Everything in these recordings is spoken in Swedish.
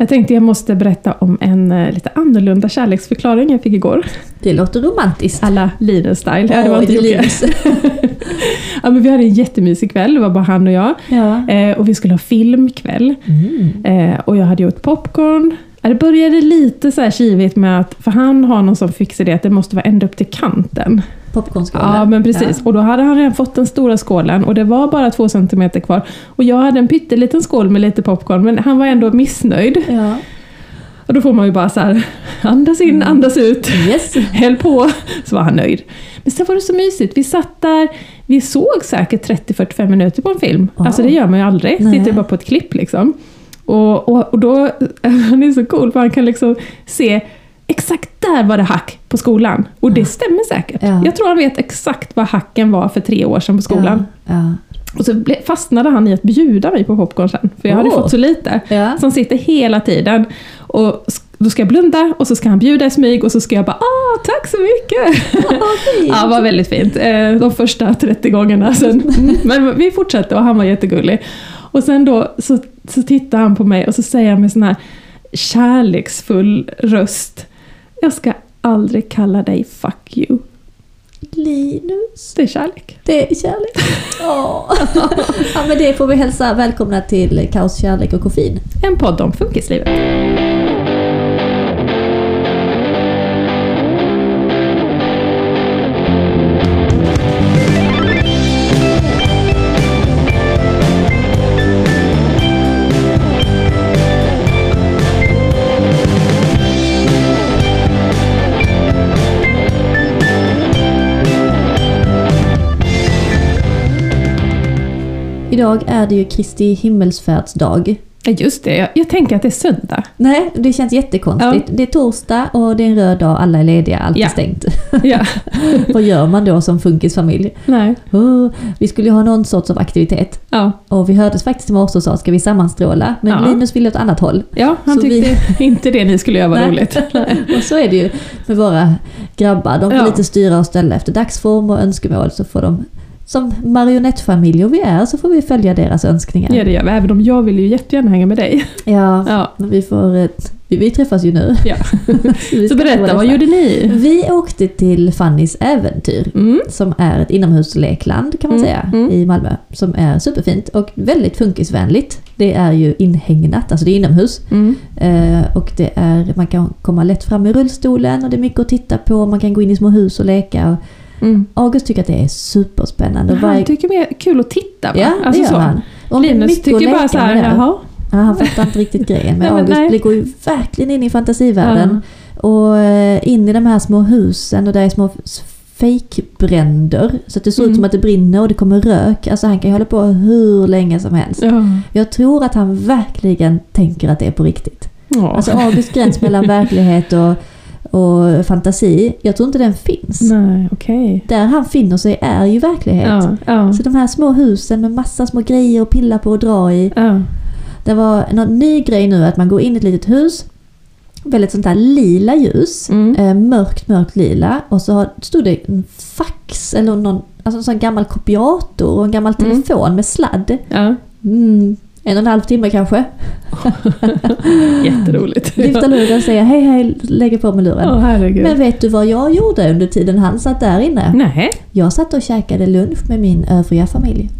Jag tänkte jag måste berätta om en eh, lite annorlunda kärleksförklaring jag fick igår. Det låter romantiskt. Alla Linus-style. Ja, det var inte Jocke. Ja, men vi hade en jättemysig kväll, det var bara han och jag. Ja. Eh, och vi skulle ha filmkväll. Mm. Eh, och jag hade gjort popcorn. Det började lite så här kivigt med att, för han har någon som fix idé att det måste vara ända upp till kanten. Popcornskålen. Ja, men precis. Och då hade han redan fått den stora skålen och det var bara två centimeter kvar. Och jag hade en pytteliten skål med lite popcorn, men han var ändå missnöjd. Ja. Och då får man ju bara så här, andas in, andas ut, Yes. häll på, så var han nöjd. Men sen var det så mysigt, vi satt där, vi såg säkert 30-45 minuter på en film. Wow. Alltså det gör man ju aldrig, Nej. tittar bara på ett klipp liksom. Och, och, och då, han är så cool för han kan liksom se Exakt där var det hack på skolan. Och det stämmer säkert. Ja. Jag tror han vet exakt vad hacken var för tre år sedan på skolan. Och så fastnade han i att bjuda mig på popcorn sen, för jag hade fått så lite. Ja. Så han sitter hela tiden och då ska jag blunda och så ska han bjuda i smyg och så ska jag bara ah, tack så mycket! ja, det var väldigt fint. Eh, De första 30 gångerna. Sen, men vi fortsatte och han var jättegullig. Och sen då så, så tittar han på mig och så säger han med sån här kärleksfull röst Jag ska aldrig kalla dig fuck you. Linus. Det är kärlek. Det är kärlek. Ja, men det får vi hälsa välkomna till Kaos, kärlek och koffein. En podd om funkislivet. Idag är det ju Kristi himmelsfärdsdag. Ja, just det. Jag, jag tänker att det är söndag. Nej, det känns jättekonstigt. Det är torsdag och det är en röd dag, alla är lediga, allt är Ja. stängt. Ja. Vad gör man då som funkisfamilj? Nej. Oh, vi skulle ju ha någon sorts av aktivitet. Ja. Och vi hördes faktiskt i morse och sa, ska vi sammanstråla? Men Ja. Linus ville åt annat håll. Ja, han Så tyckte inte det ni skulle göra var roligt. Och så är det ju med våra grabbar. De får Ja. lite styra och ställa efter dagsform och önskemål. Så får de, som marionettfamiljer vi är, så får vi följa deras önskningar. Ja, det gör vi. Även om jag vill ju jättegärna hänga med dig. Ja, Ja. men vi får... eh, Vi, vi träffas ju nu. Ja. Så berätta, vad gjorde ni? Vi åkte till Fannys äventyr. Mm. Som är ett inomhuslekland kan man Mm, säga mm. i Malmö. Som är superfint och väldigt funkisvänligt. Det är ju inhägnat, alltså det är inomhus. Mm. Eh, och det är, man kan komma lätt fram i rullstolen och det är mycket att titta på. Man kan gå in i små hus och leka. Och Mm. August tycker att det är superspännande. Han varje- tycker mer kul att titta va? ja, det gör så. han. Och Linus tycker bara så här, jaha. Ja, han fattar inte riktigt grejen. Men August nej. går ju verkligen in i fantasivärlden. Och eh, in i de här små husen och där är små fejkbränder. Så att det ser ut Mm. som att det brinner och det kommer rök. Alltså han kan ju hålla på hur länge som helst. Ja. Jag tror att han verkligen tänker att det är på riktigt. Ja. Alltså Augusts gräns mellan verklighet och, och fantasi, jag tror inte den finns. Nej, okej. Där han finner sig är ju verklighet. Ja, ja, Så de här små husen med massa små grejer att pilla på och dra i. ja. Det var en ny grej nu att man går in i ett litet hus. Väldigt sånt där lila ljus. Mm. Eh, mörkt, mörkt lila. Och så har- stod det en fax eller någon alltså en sån gammal kopiator och en gammal Mm. telefon med sladd. ja. Mm, en och en halv timme kanske. Jätteroligt. Lyfta luren och säga hej hej, lägger på med luren. Herregud. Men vet du vad jag gjorde under tiden han satt där inne? Nej, Jag satt och käkade lunch med min övriga familj.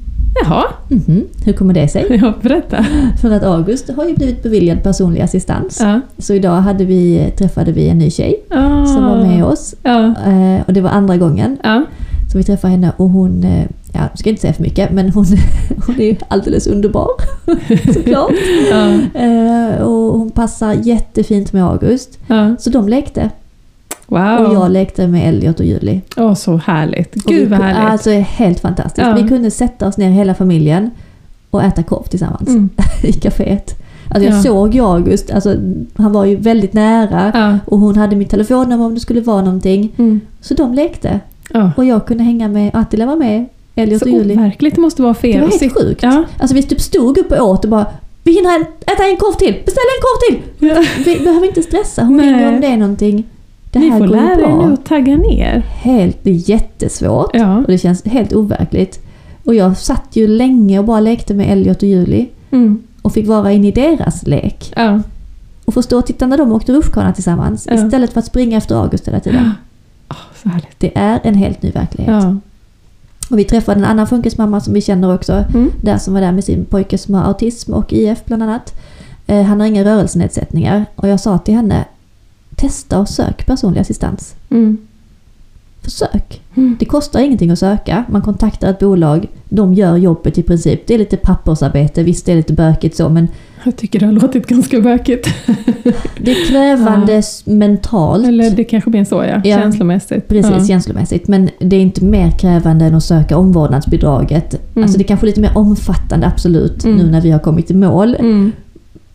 jaha. Mhm, Hur kommer det sig? Ja, berätta. För att August har ju blivit beviljad personlig assistans. Ja. Så idag hade vi, träffade vi en ny tjej Ah. som var med oss. Ja. Eh, och det var andra gången Ja. Som vi träffade henne och hon, eh, ja, jag ska inte säga för mycket, men hon, hon är ju alldeles underbar. Såklart. Ja. Eh, och hon passar jättefint med August. Ja. Så de lekte. Wow. Och jag lekte med Elliot och Julie. Åh, så härligt. Gud vad härligt. Alltså helt fantastiskt. Ja. Vi kunde sätta oss ner hela familjen och äta korv tillsammans Mm. i kaféet. Alltså jag Ja. såg ju August, alltså, han var ju väldigt nära. Ja. Och hon hade mitt telefonnummer om det skulle vara någonting. Mm. Så de lekte. Ja. Och jag kunde hänga med, Attila var med, Elliot Så och Julie. overkligt det måste vara för er Det var helt sjukt. Ja. Alltså vi typ stod upp och åt och bara Vi hinner äta en korv till! Beställ en korv till! Ja. Vi behöver inte stressa, hon ringer om det är någonting. Det Ni här får går ju lära er nu att tagga ner. Helt, det är jättesvårt. Ja. Och det känns helt overkligt. Och jag satt ju länge och bara lekte med Elliot och Julie. Mm. Och fick vara inne i deras lek. Ja. Och få stå och titta när de åkte rutschkana tillsammans Ja. istället för att springa efter August hela tiden. Så härligt. Det är en helt ny verklighet. Ja. Och vi träffade en annan funkismamma som vi känner också. Mm. Där som var där med sin pojke som har autism och IF bland annat. Eh, han har inga rörelsenedsättningar. Och jag sa till henne, testa och sök personlig assistans. Mm. Försök. Mm. Det kostar ingenting att söka. Man kontaktar ett bolag, de gör jobbet i princip. Det är lite pappersarbete, visst det är lite bökigt så men Jag tycker det har låtit ganska bökigt. det är krävande s- mentalt. Eller det kanske blir så ja, Ja. känslomässigt. Precis, Ja. känslomässigt. Men det är inte mer krävande än att söka omvårdnadsbidraget. Mm. Alltså det är kanske är lite mer omfattande absolut Mm. nu när vi har kommit i mål. Mm.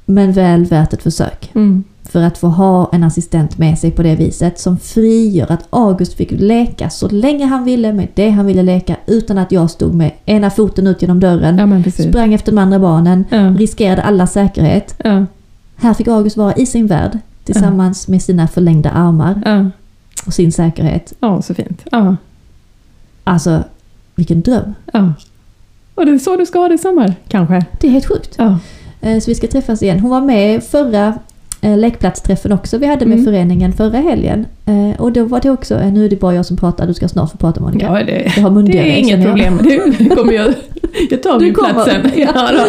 Men väl värt ett försök. Mm. För att få ha en assistent med sig på det viset som frigör att August fick leka så länge han ville med det han ville leka utan att jag stod med ena foten ut genom dörren, Ja sprang efter de andra barnen, Ja. riskerade alla säkerhet. Ja. Här fick August vara i sin värld tillsammans med sina förlängda armar och sin säkerhet. ja, så fint. Ja. Alltså, vilken dröm. Ja. Och det är så du ska ha det i sommar, kanske? Det är helt sjukt. Ja. Eh, Så vi ska träffas igen. Hon var med förra lekplatsträffen också vi hade med Mm. föreningen förra helgen. Eh, Och då var det också, eh, nu är det bara jag som pratar, du ska snart få prata Monica. Ja, det, Jag har det mundiarré, är inget problem. Det kommer jag, jag tar Du min kommer. plats sen. Ja, då.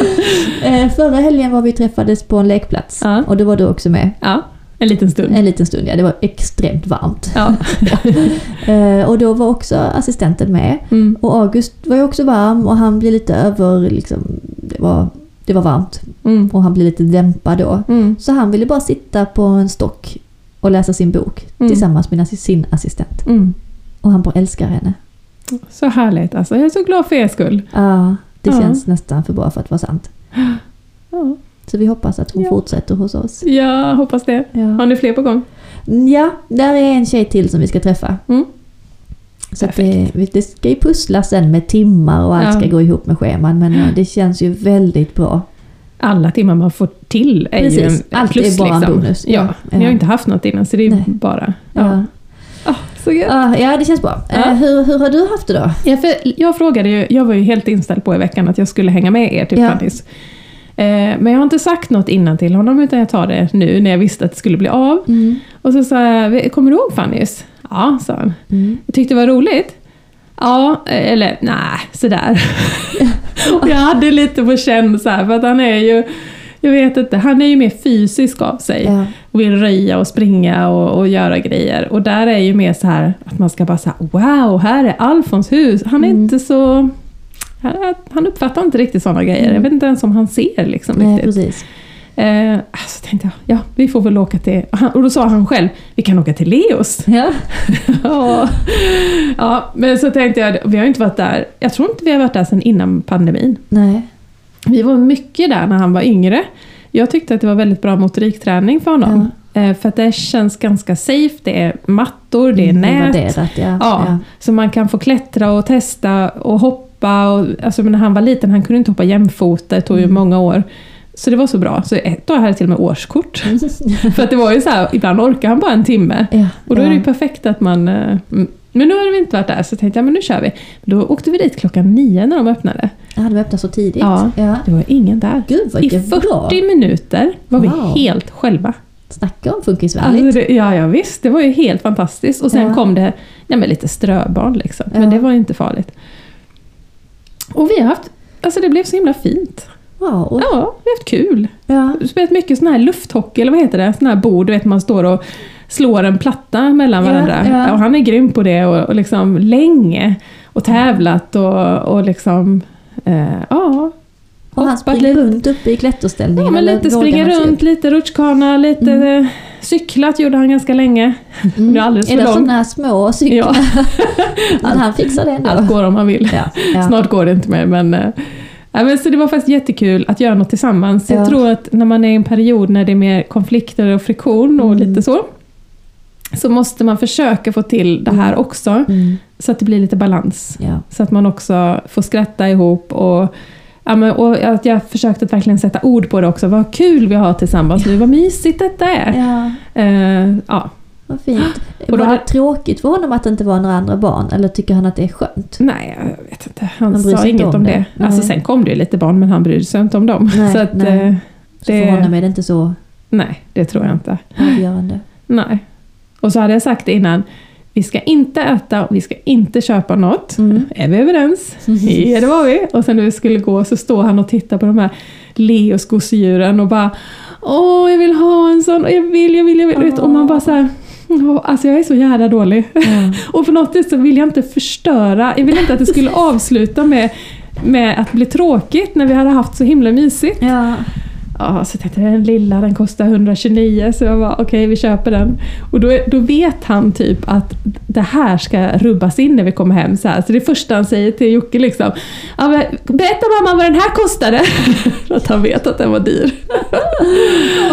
Eh, Förra helgen var vi träffades på en lekplats Ja. och då var du också med. ja, en liten stund. En liten stund, ja. Det var extremt varmt. Ja. Eh, Och då var också assistenten med. Mm. Och August var ju också varm och han blev lite över, liksom, det var, det var varmt. Mm. Och han blev lite dämpad då. Mm. Så han ville bara sitta på en stock och läsa sin bok Mm. tillsammans med sin assistent. Mm. Och han bara älskar henne. Så härligt alltså. Jag är så glad för er skull. Ja, det Ja. känns nästan för bra för att vara sant. Ja, Så vi hoppas att hon Ja. fortsätter hos oss. jag hoppas det. Ja. Har ni fler på gång? ja, där är en tjej till som vi ska träffa. Så det, det ska ju pusslas sen med timmar och allt Ja. ska gå ihop med scheman. Men det känns ju väldigt bra. Alla timmar man får till är ju Precis, en allt plus. är bara en liksom. bonus. Ja, Ja. Ni har inte haft något innan så det är Nej. bara... Ja. Ah, så gött. Ja, ja det känns bra. Eh, hur, hur har du haft det då? Ja, för jag frågade ju, jag var ju helt inställd på i veckan att jag skulle hänga med er till Ja. Eh, men jag har inte sagt något innan till honom utan jag tar det nu när jag visste att det skulle bli av. Mm. Och så sa jag, kommer du ihåg Fannys? Ja, sa han. Mm. Jag tyckte det var roligt. Ja, eh, eller nej, sådär. och jag hade lite på känn så här, för att han är ju, jag vet inte, han är ju mer fysisk av sig. Ja. Och vill röja och springa och, och göra grejer. Och där är ju mer så här att man ska bara säga wow, här är Alfons hus. Han är Mm. inte så... Han, uppfattar inte riktigt sådana grejer. Mm. Jag vet inte ens om han ser liksom Nej, riktigt. precis. Eh, så tänkte jag, ja vi får väl åka till... Och, han, och då sa han själv, vi kan åka till Leos. Ja. ja, ja, men så tänkte jag, vi har ju inte varit där, jag tror inte vi har varit där sedan innan pandemin. Nej. Vi var mycket där när han var yngre. Jag tyckte att det var väldigt bra motorikträning för honom. Eh, För att det känns ganska safe, det är mattor, det är Mm, nät. Värderat, ja. Ja, Så man kan få klättra och testa och hoppa. Och, alltså, men när han var liten, han kunde inte hoppa jämfota, det tog ju Mm. många år. Så det var så bra. Så ett år hade jag till och med årskort. För att det var ju så här, ibland orkar han bara en timme. ja. Och då är det ju perfekt att man... eh, mm. Men nu har vi inte varit där, så tänkte jag men nu kör vi. Då åkte vi dit klockan nio när de öppnade. Ja, de öppnar så tidigt. Ja. ja. Det var ingen där. Gud vad I vilket 40 bra. minuter var vi Wow. helt själva. Snacka om funkisvänligt. Alltså ja, ja, visst, det var ju helt fantastiskt. Och sen Ja. kom det ja, men lite ströbarn liksom. Men det var ju inte farligt. Och vi har haft, alltså det blev så himla fint. Wow. Ja, vi har haft kul. Ja. Spelat mycket sån här lufthockey, eller vad heter det? Sån här bord, du vet man står och slår en platta mellan varandra. ja. Och han är grym på det och, och liksom länge. Och tävlat och, och liksom, eh, ja. Och han springer runt uppe i klätterställningen? Ja, men lite springa han runt, lite rutschkana, lite Mm. eh, cyklat gjorde han ganska länge. Mm. Det är alldeles är det långt. sådana små cyklar? Ja, han fixar det ändå. allt går om man vill. Ja, ja. Snart går det inte mer men, eh, ja, men så det var faktiskt jättekul att göra något tillsammans. Ja. Jag tror att när man är i en period när det är mer konflikter och friktion och Mm. lite så så måste man försöka få till det här också Mm. så att det blir lite balans. Ja. Så att man också får skratta ihop och Ja, men, och att jag försökte att verkligen sätta ord på det också. Vad kul vi har tillsammans nu, vad mysigt detta är. ja, Eh, ja. Vad fint. Och Var det tråkigt för honom att det inte var några andra barn? Eller tycker han att det är skönt? Nej, jag vet inte. Han, Han sa inget om om det. det. Alltså, sen kom det ju lite barn, men han brydde sig inte om dem. Nej, så att, nej. eh, Så Det- för honom är det inte så... Nej, det tror jag inte. avgörande. Nej. Och så hade jag sagt innan, vi ska inte äta, vi ska inte köpa något. Mm. Är vi överens? Ja, det var vi. Och sen när vi skulle gå så står han och tittar på de här Leos gosedjuren och bara Åh, jag vill ha en sån, och jag vill, jag vill, jag vill. Vet, Och man bara så här, "Åh, Alltså jag är så jävla dålig. Ja. Och på något sätt så vill jag inte förstöra, jag vill inte att det skulle avsluta med, med att bli tråkigt när vi hade haft så himla mysigt. Ja. Ja, så tänkte jag den lilla den kostar 129 så jag var okej vi köper den. Och då, då vet han typ att det här ska rubbas in när vi kommer hem. Så, här. så det första han säger till Jocke liksom ja, Berätta mamma vad den här kostade! Att han vet att den var dyr.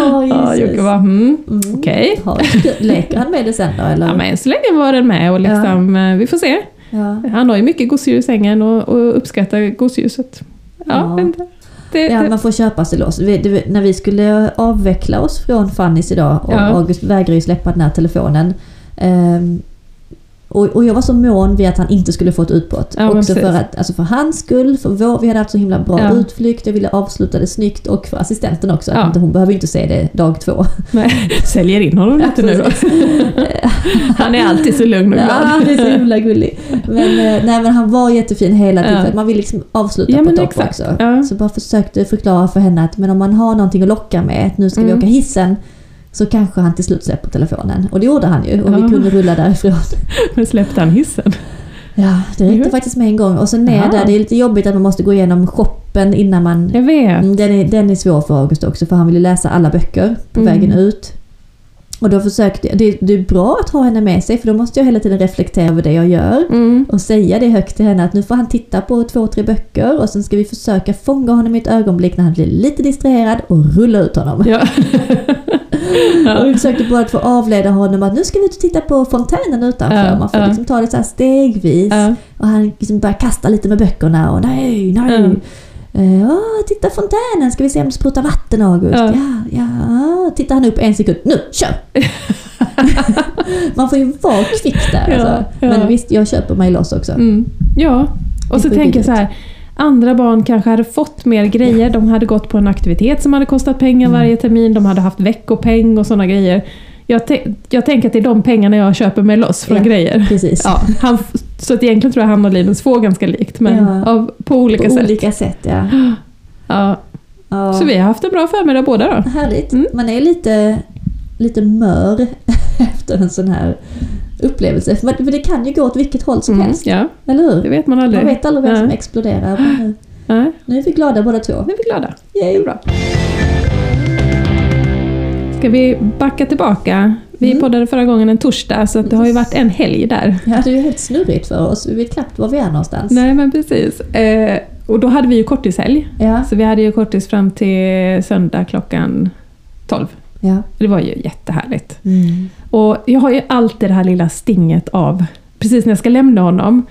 Åh, Ja. Jocke var hmm, Mm. okej. Har- Leker han med det sen då eller? Ja, men så länge var den med och liksom, eh, vi får se. Ja. Han har ju mycket gosedjur i sängen och, och uppskattar gosedjuret. Ja, Ja. Det, Ja, det, man får köpa sig loss. Vi, det, när vi skulle avveckla oss från Fannys idag och Ja. August vägrade ju släppa den här telefonen. Ehm, och, och jag var så mån vid att han inte skulle få ett utbrott. Ja, Också för, att, alltså för hans skull, för vår, vi hade haft så himla bra Ja. utflykt, jag ville avsluta det snyggt och för assistenten också. Ja. Inte- Hon behöver inte se det dag två. nej, säljer in honom lite nu då. Han är alltid så lugn och Ja, glad. han är så himla gullig. Men, eh, nej, men han var jättefin hela tiden. Ja. för att Man vill liksom avsluta Ja, på topp också. Ja. Så bara försökte förklara för henne att men om man har någonting att locka med, att nu ska vi Mm. åka hissen, så kanske han till slut släpper telefonen. Och det gjorde han ju och Ja. vi kunde rulla därifrån. Men släppte han hissen? Ja, det räckte faktiskt med en gång. Och sen ner Jaha. där, det är lite jobbigt att man måste gå igenom shoppen innan man... Jag vet. Mm, Den är, den är svår för August också för han vill ju läsa alla böcker på Mm. vägen ut. Och då försökte jag, det, det är bra att ha henne med sig för då måste jag hela tiden reflektera över det jag gör. Mm. Och säga det högt till henne att nu får han titta på två, tre böcker och sen ska vi försöka fånga honom i ett ögonblick när han blir lite distraherad och rulla ut honom. Ja. Och vi försökte bara få avleda honom att nu ska vi ut och titta på fontänen utanför. Ja, Man får ja. liksom ta det så här stegvis. Ja. Och han liksom börjar kasta lite med böckerna och nej, nej. Åh, titta fontänen, ska vi se om det sprutar vatten August? Ja. Ja, ja. Tittar han upp en sekund, nu, kör! Man får ju vara kvick där Ja, alltså. ja. Men visst, jag köper mig loss också. Mm. ja. Och så tänker jag så här. Andra barn kanske hade fått mer grejer. De hade gått på en aktivitet som hade kostat pengar Mm. varje termin. De hade haft veckopeng och sådana grejer. Jag, jag tänker att det är de pengarna jag köper mig loss från Ja, grejer. Precis. Ja, han, så att egentligen tror jag han och Linus får ganska likt, men Ja. av, på olika på sätt. olika sätt ja. Ja. ja. Så vi har haft en bra förmiddag båda då. Härligt. Mm. Man är lite, lite mör efter en sån här upplevelse. För det kan ju gå åt vilket håll som Mm, helst. ja, Eller hur? det vet man aldrig. Man vet aldrig vem som exploderar. Nu, Nej, nu är vi glada båda två. nu är vi glada. Det Yay. är bra. Ska vi backa tillbaka? Vi Mm. poddade förra gången en torsdag, så det har ju varit en helg där. Ja, det är ju helt snurrigt för oss. Vi vet knappt var vi är någonstans. Nej, men precis. Eh, och då hade vi ju korttishelg. Ja, Så vi hade ju kortis fram till söndag klockan 12. ja. Det var ju jättehärligt. Mm. Och jag har ju alltid det här lilla stinget av, precis när jag ska lämna honom.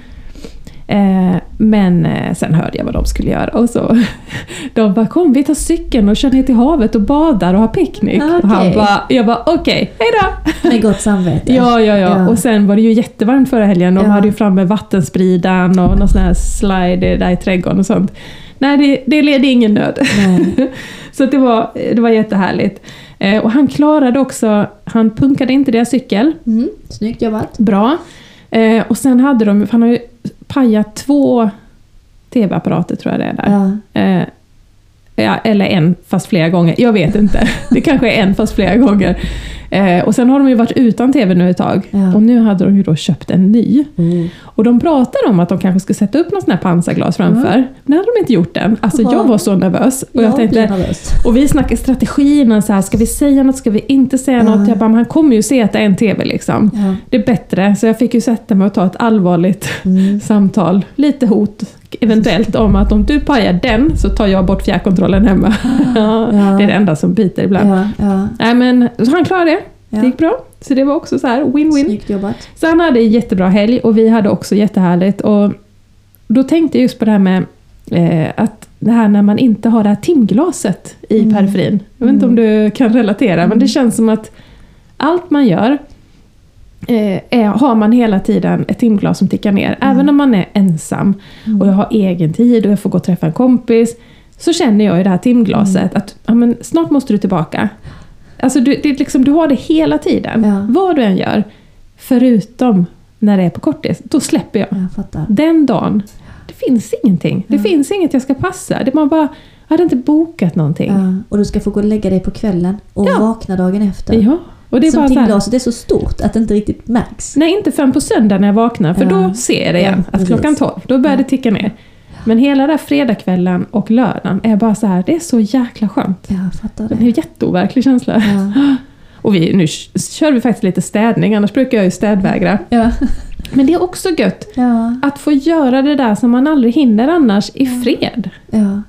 Eh, men eh, sen hörde jag vad de skulle göra och så de bara kom vi tar cykeln och kör ner till havet och badar och har picknick. Ah, Och han bara, jag bara okej, hejdå! Med gott samvete. Ja, ja, ja, Ja. Och sen var det ju jättevarmt förra helgen. De Ja. hade ju framme vattenspridan och någon sån här slide där i trädgården och sånt. Nej, det, det ledde ingen nöd. Så det, var, det var jättehärligt. Eh, och han klarade också, han punkade inte deras cykel. Mm. Snyggt jobbat. Bra. Eh, och sen hade de, han har ju pajat två tv-apparater tror jag det är där. Ja. Eh, ja, eller en fast flera gånger, jag vet inte. Det kanske är en fast flera gånger. Eh, och sen har de ju varit utan tv nu ett tag. Ja. Och nu hade de ju då köpt en ny. Mm. Och de pratade om att de kanske skulle sätta upp någon sån här pansarglas framför. Men det hade de inte gjort än. Alltså jag var så nervös. Och jag tänkte, nervös. och vi snackade strategierna, så här, ska vi säga något, ska vi inte säga något? Jag bara, han kommer ju se att det är en TV liksom. Det är bättre, så jag fick ju sätta mig och ta ett allvarligt Mm. samtal. Lite hot eventuellt om att om du pajar den så tar jag bort fjärrkontrollen hemma. Ja. Det är det enda som biter ibland. Ja, ja. Nej, men, så han klarade det. Det gick bra. Så det var också så här win-win. Så han hade en jättebra helg och vi hade också jättehärligt. Och då tänkte jag just på det här med eh, att det här när man inte har det här timglaset i Mm. periferin. Jag vet inte om du kan relatera, men det känns som att allt man gör är, har man hela tiden ett timglas som tickar ner. Även när man är ensam och jag har egen tid och jag får gå och träffa en kompis. Så känner jag i det här timglaset att ja, men snart måste du tillbaka. Alltså du, det liksom, du har det hela tiden. Ja. Vad du än gör. Förutom när det är på kortis. Då släpper jag. Jag. Den dagen. Det finns ingenting. Det Ja. finns inget jag ska passa. Det man bara, jag hade inte bokat någonting. Ja. Och du ska få gå och lägga dig på kvällen och vakna dagen efter. Och det är Som bara timglaset är så stort att det inte riktigt märks. Nej, inte förrän på söndag när jag vaknar, för Ja. då ser jag det igen. Ja, att klockan precis. 12, då börjar Ja. det ticka ner. Men hela den här fredagskvällen och lördagen är bara så här, det är så jäkla skönt. Ja, jag fattar Det är det. en jätteoverklig känsla. Ja. Och vi, nu kör vi faktiskt lite städning, annars brukar jag ju städvägra. Ja. Men det är också gött Ja. att få göra det där som man aldrig hinner annars i fred. ja.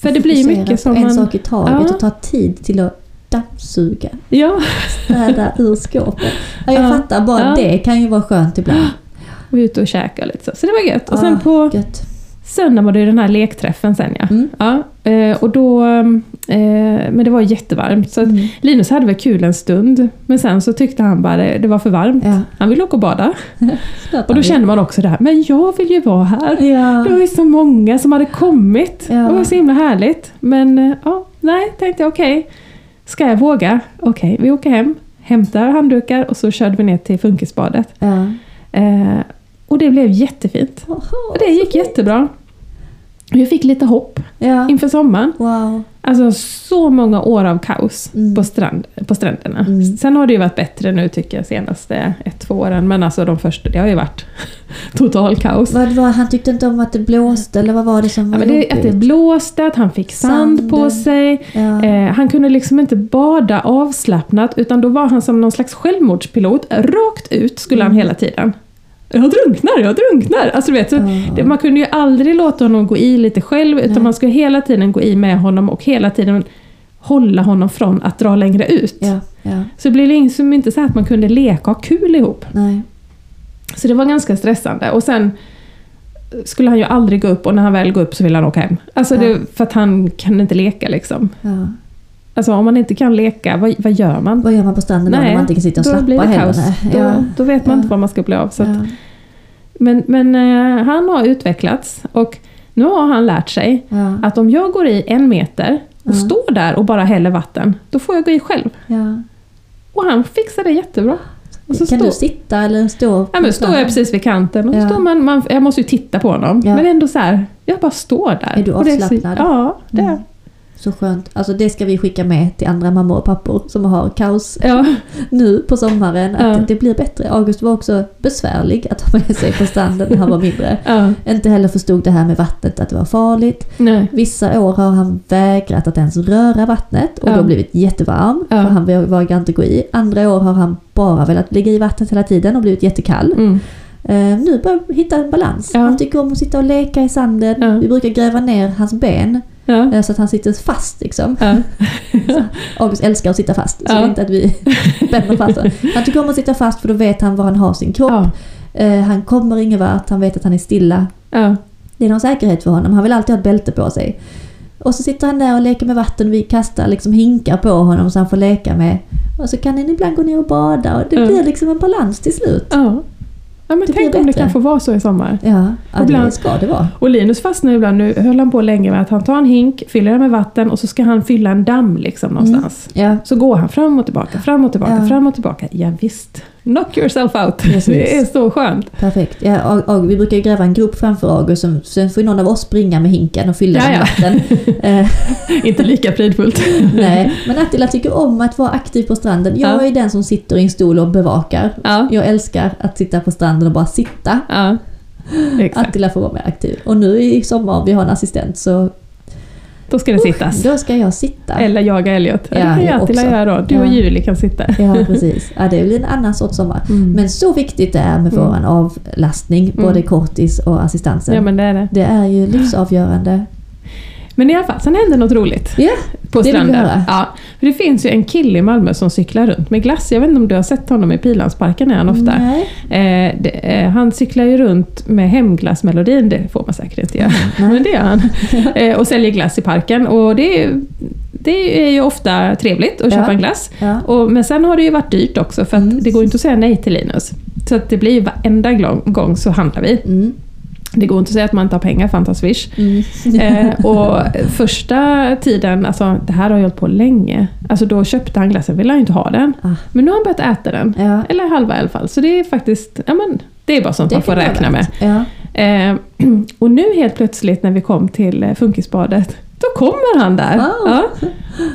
För det blir mycket som en man... sak i taget och ta tid till att dammsuga, Ja, städa ur skåpet. Ja, jag Ja. fattar, bara Ja. det kan ju vara skönt ibland. och ute och käka lite så. Så det var gött. Och sen på Gött. söndag var det den här lekträffen sen ja. Mm. ja eh, och då... Eh, men det var jättevarmt. Så Mm. Linus hade väl kul en stund. Men sen så tyckte han bara det, var för varmt. Ja. Han ville åka och bada. Och då känner man också det här, men jag vill ju vara här. Ja. Det var ju så många som hade kommit. Ja. Det var så himla härligt. Men eh, ja, nej, tänkte jag okej. Ska jag våga? Okej, vi åker hem, hämtar handdukar och så körde vi ner till funkisbadet. Ja. Eh, och det blev jättefint. Oho, Och det gick jättebra. Vi fick lite hopp Ja. inför sommaren. Wow. Alltså så många år av kaos Mm. på, strand, på stränderna. Mm. Sen har det ju varit bättre nu tycker jag senaste ett, två åren. Men alltså de första, det har ju varit total kaos. Vad var, han tyckte inte om att det blåste eller vad var det som Ja, var men det, att det blåste, att han fick sand på Sanden. sig. Ja. Eh, han kunde liksom inte bada avslappnat utan då var han som någon slags självmordspilot. Rakt ut skulle han Mm. hela tiden. Jag drunknar, jag drunknar! Alltså, du vet, så det, man kunde ju aldrig låta honom gå i lite själv utan Nej. man skulle hela tiden gå i med honom och hela tiden hålla honom från att dra längre ut. ja, ja, Så det blev liksom inte så att man kunde leka och ha kul ihop. nej. Så det var ganska stressande. Och sen skulle han ju aldrig gå upp och när han väl går upp så vill han åka hem. Alltså Ja. det, för att han kan inte leka liksom. Alltså om man inte kan leka, vad, vad gör man? Vad gör man på stranden då när man inte kan sitta och då slappa blir det kaos. Nej. Då, Ja. då vet man inte vad man ska bli av. Så att. Men, men eh, han har utvecklats och nu har han lärt sig Ja. att om jag går i en meter och Ja. står där och bara häller vatten, då får jag gå i själv. Ja. Och han fixar det jättebra. Kan står- du sitta eller stå? Ja, men står jag precis vid kanten och Ja. står man, man, jag måste ju titta på honom. Men ändå så här, jag bara står där. Är du avslappnad? Ja, det är Mm. Så skönt. Alltså det ska vi skicka med till andra mammor och pappor som har kaos ja. nu på sommaren. Att Ja. det blir bättre. August var också besvärlig att ha med sig på stranden när han var mindre. ja. Inte heller förstod det här med vattnet, att det var farligt. Nej. Vissa år har han vägrat att ens röra vattnet och då blivit jättevarm. För han vågar inte gå i. Andra år har han bara velat ligga i vattnet hela tiden och blivit jättekall. Mm. Eh, nu börjar vi hitta en balans. Ja. Han tycker om att sitta och leka i sanden. Ja. Vi brukar gräva ner hans ben Ja. eh, så att han sitter fast liksom. Ja. August älskar att sitta fast, så Ja. det är inte att vi spänner fast honom. Han tycker om att sitta fast för då vet han var han har sin kropp. Eh, han kommer ingen vart, han vet att han är stilla. Det är någon säkerhet för honom, han vill alltid ha ett bälte på sig. Och så sitter han där och leker med vatten och vi kastar liksom hinkar på honom så han får leka med. Och så kan han ibland gå ner och bada och det Ja. blir liksom en balans till slut. Ja. Ja men Det tänk om det kan få vara så i sommar. Ja, ja det Ibland- ska det vara. Och Linus fastnar ibland, nu höll han på länge med att han tar en hink, fyller den med vatten och så ska han fylla en damm liksom någonstans. Ja, Så går han fram och tillbaka, fram och tillbaka, Ja. fram och tillbaka. Ja, visst. Knock yourself out. Precis. Det är så skönt. perfekt. Ja, Ag- Ag- vi brukar gräva en grop framför August, som- sen får någon av oss springa med hinken och fylla den med vatten. Eh, Inte lika fridfullt. Nej, men Attila tycker om att vara aktiv på stranden. Jag Ja. är den som sitter i en stol och bevakar. Ja, Jag älskar att sitta på stranden och bara sitta. ja. Exakt. Attila får vara mer aktiv. Och nu i sommar, vi har en assistent, så Då ska det sittas. då ska jag sitta. Eller jaga Elliot. Ja, kan jag Attila göra då. Du och Ja. Julie kan sitta. Ja, precis. Ja, det blir en annan sorts sommar. Mm. Men så viktigt det är med Mm. våran avlastning, både Mm. kortis och assistansen. Ja men det är det. Det är ju livsavgörande. Men i alla fall, sen hände något roligt. Ja, På det stranden. höra. Ja, för det finns ju en kille i Malmö som cyklar runt med glass. Jag vet inte om du har sett honom i Pilansparken är han ofta. Nej. Eh, det, eh, han cyklar ju runt med hemglassmelodin, det får man säkert inte göra. Nej. Men det gör han. Eh, och säljer glass i parken. Och det är, det är ju ofta trevligt att Ja. köpa en glass. Ja. Och, men sen har det ju varit dyrt också för Mm. det går inte att säga nej till Linus. Så att det blir ju varenda gång så handlar vi. Mm. Det går inte att säga att man inte har pengar för han tar Swish. Mm. Eh, och första tiden, alltså det här har jag hållit på länge. Alltså då köpte han glassen, ville han inte ha den. Ah. Men nu har han börjat äta den. Ja, Eller halva i alla fall. Så det är faktiskt, ja men det är bara sånt man får räkna med. Ja. Eh, och nu helt plötsligt när vi kom till eh, funkisbadet, då kommer han där. Wow. Ja.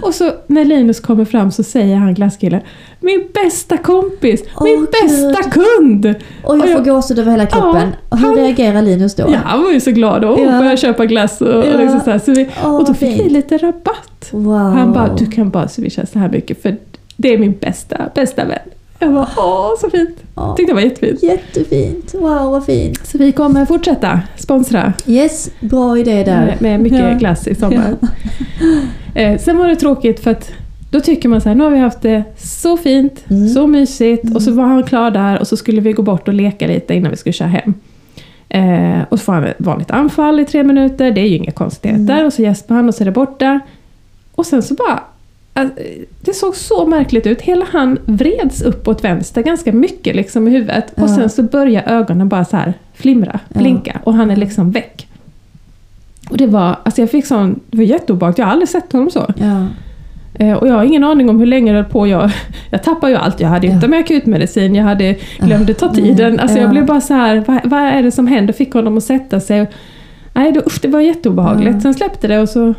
Och så när Linus kommer fram så säger han glasskillen Min bästa kompis! min Åh, bästa Gud. kund! Och jag Och jag- får gåshud över hela kroppen. och hur han- reagerar Linus då? Ja, han var ju så glad och Ja. började köpa glass och, Ja. och, liksom så. Så vi, Åh, och då fick vi lite rabatt. Wow. Han bara, du kan bara swisha så här mycket för det är min bästa, bästa vän. Jag bara, åh så fint! Ja. Tyckte det var jättefint. Jättefint. Wow, vad fint. Så vi kommer fortsätta sponsra Yes, bra idé där. med, med mycket Ja. glass i sommar. Eh, sen var det tråkigt för att då tycker man så här, nu har vi haft det så fint, Mm. så mysigt och så var han klar där och så skulle vi gå bort och leka lite innan vi skulle köra hem. Eh, och så får han ett vanligt anfall i tre minuter, det är ju inga konstigheter. Mm. Och så gäspar han och så är det borta. Och sen så bara... eh, Det såg så märkligt ut. Hela han vreds uppåt vänster ganska mycket liksom i huvudet. Och Ja. sen så börjar ögonen bara så här flimra, Ja. blinka. Och han är liksom väck. Och det var, alltså jag fick sån, det var jätteobehagligt. Jag har aldrig sett honom så. Ja. Eh, och jag har ingen aning om hur länge det höll på. Jag, jag tappade ju allt. Jag hade ju Ja. inte med akutmedicin, jag hade glömde ta tiden. Alltså jag Ja. blev bara så här, vad, vad är det som händer? Fick honom att sätta sig. Nej, det, usch, det var jätteobehagligt. Ja. Sen släppte det och så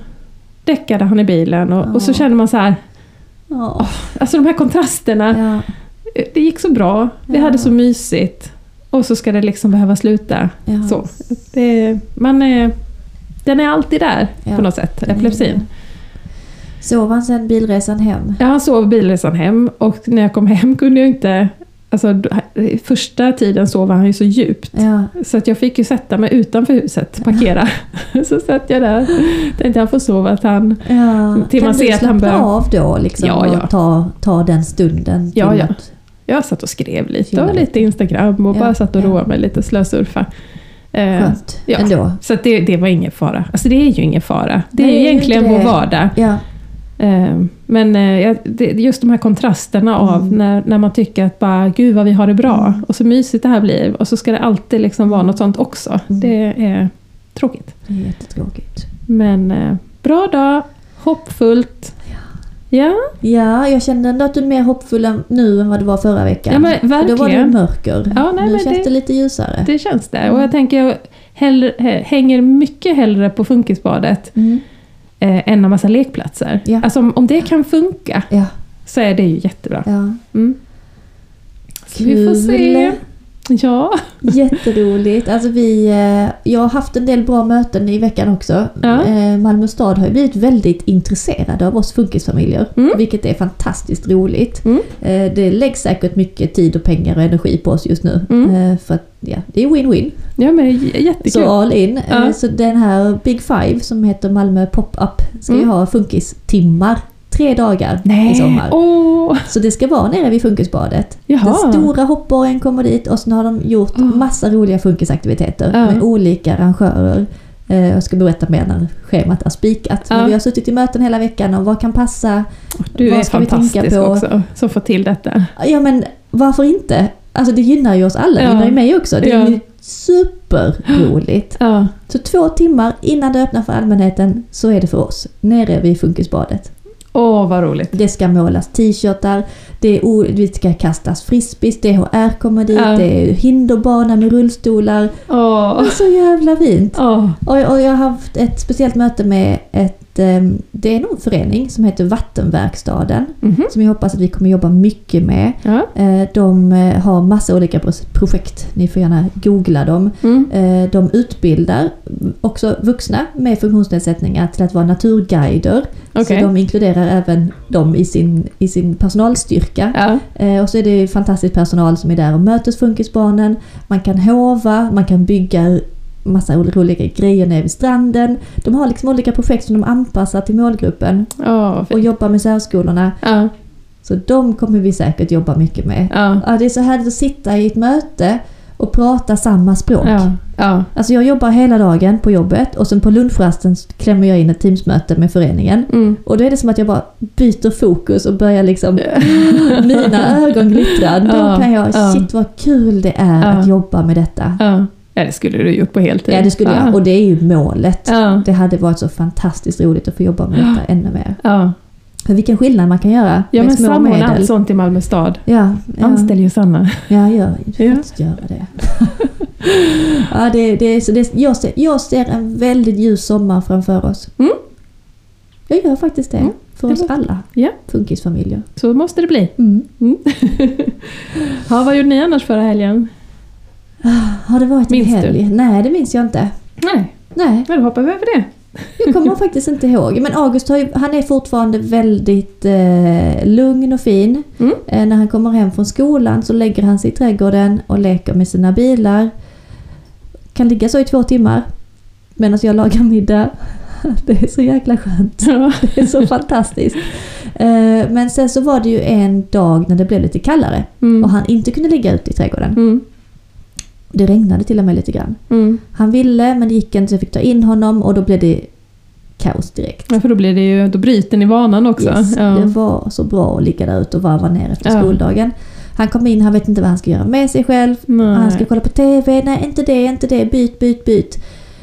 däckade han i bilen. Och, och så Ja. känner man så här, Ja. alltså de här kontrasterna. Ja. eh, Det gick så bra, vi Ja. hade så mysigt. Och så ska det liksom behöva sluta. Ja. Så. Det, man är, den är alltid där Ja. på något sätt, epilepsin. Sov han sen bilresan hem? Ja, han sov bilresan hem och när jag kom hem kunde jag inte... Alltså, första tiden sov han ju så djupt. Ja. Så att jag fick ju sätta mig utanför huset, parkera. så satt jag där. Tänkte han får sova att han... ja. Till kan man ser att han börjar- av då liksom Ja, ja. och ta, ta den stunden? Ja, till ja. att- Jag satt och skrev lite och lite. Instagram och Ja, bara satt och ja. roade mig lite, slösurfa. Eh, Skönt ja. ändå. Så att det, det var ingen fara. Alltså det är ju ingen fara. Det är det är egentligen inte vår det. vardag. Ja. Eh, Men eh, just de här kontrasterna av Mm. när, när man tycker att bara, gud vad vi har det bra Mm. och så mysigt det här blir och så ska det alltid liksom vara något sånt också. Mm. Det är tråkigt. Det är jättetråkigt. Men eh, bra dag, hoppfullt. Ja, Ja, jag känner ändå att du är mer hoppfull nu än vad du var förra veckan. Ja, men För Då var det verkligen. mörker. Ja, nej, nu känns det- det lite ljusare. det känns det. Och jag tänker jag hellre, hä- hänger mycket hellre på funkisbadet Mm. Eh, en massa lekplatser. Ja. Alltså om, om det kan funka Ja, så är det ju jättebra. ja. Mm. Så vi får se. Ja. Jätteroligt. Alltså vi, eh, jag har haft en del bra möten i veckan också. Ja. Eh, Malmö stad har ju blivit väldigt intresserade av oss funkisfamiljer. Mm. Vilket är fantastiskt roligt. Mm. Eh, Det läggs säkert mycket tid och pengar och energi på oss just nu. Mm. För att ja, det är win-win. Ja men jättekul. Så all in. Ja. Så den här Big Five som heter Malmö Pop-Up ska ju Mm. ha funkistimmar. Tre dagar i sommar. Åh! Så det ska vara nere vid funkisbadet. Jaha. Den stora hoppborgen kommer dit och sen har de gjort Ah. massa roliga funkisaktiviteter Ja. med olika arrangörer. Eh, Jag ska berätta mer när schemat är spikat. Ja. Men vi har suttit i möten hela veckan och vad kan passa? Du Vad är ska vi tänka fantastisk på? också som får till detta. Ja men varför inte? Alltså det gynnar ju oss alla, det Ja. gynnar ju mig också. Det är Ja. ju superroligt. Ja. Så två timmar innan det öppnar för allmänheten så är det för oss. Nere vid funkisbadet. Åh vad roligt. Det ska målas t-shirtar, det det ska kastas frisbees, DHR kommer dit, Ja. det är hinderbana med rullstolar. Åh. Det är så jävla fint! Åh. Och, och jag har haft ett speciellt möte med ett, det är nog en förening som heter Vattenverkstaden. Mhm. Som jag hoppas att vi kommer jobba mycket med. Ja. Eh, De eh, har massa olika pro- projekt, ni får gärna googla dem. Mm. Eh, De utbildar också vuxna med funktionsnedsättningar till att vara naturguider. Okej. Så de inkluderar även dem i sin, i sin personalstyrka. Ja. Eh, Och så är det fantastisk personal som är där och möter funkisbarnen. Man kan hova, man kan bygga massa olika grejer nere vid stranden. De har liksom olika projekt som de anpassar till målgruppen vad och jobbar med särskolorna. Ja. Så de kommer vi säkert jobba mycket med. Ja. Ja, det är så härligt att sitta i ett möte och prata samma språk. Ja. Ja. Alltså jag jobbar hela dagen på jobbet och sen på lunchrasten klämmer jag in ett teamsmöte med föreningen. Mm. Och då är det som att jag bara byter fokus och börjar liksom Mina ögon glittrar. Då kan jag, ja. shit vad kul det är att jobba med detta. Ja. Ja, det skulle du gjort på heltid. Ja, det skulle ja. jag. Och det är ju målet. Ja. Det hade varit så fantastiskt roligt att få jobba med detta ännu mer. Ja, För vilken skillnad man kan göra ja med men små medel. allt sånt i Malmö stad. Ja, ja. Anställ ju Sanna. Ja, gör, du Ja. faktiskt göra det. ja, det, det, så det jag, ser, jag ser en väldigt ljus sommar framför oss. Mm. Jag gör faktiskt det. Mm, För oss alla Ja. funkisfamiljer. Så måste det bli. Mm. Mm. ja, vad gjorde ni annars förra helgen? Har det varit Minns en du? helg? Nej, det minns jag inte. Nej, Nej, men då hoppar vi över det. jag kommer faktiskt inte ihåg. Men August har ju, han är fortfarande väldigt eh, lugn och fin. Mm. Eh, när han kommer hem från skolan så lägger han sig i trädgården och leker med sina bilar. Kan ligga så i två timmar medan jag lagar middag. Det är så jäkla skönt. Ja. Det är så fantastiskt. Eh, men sen så var det ju en dag när det blev lite kallare Mm. och han inte kunde ligga ute i trädgården. Mm. Det regnade till och med lite grann. Mm. Han ville men det gick inte så jag fick ta in honom och då blev det kaos direkt. Ja, för då blir det ju, då bryter ni vanan också. Yes, ja. Det var så bra att ligga där ute och varva ner efter Ja. skoldagen. Han kom in, han vet inte vad han ska göra med sig själv. Nej. Han ska kolla på TV, nej inte det, inte det, byt, byt, byt.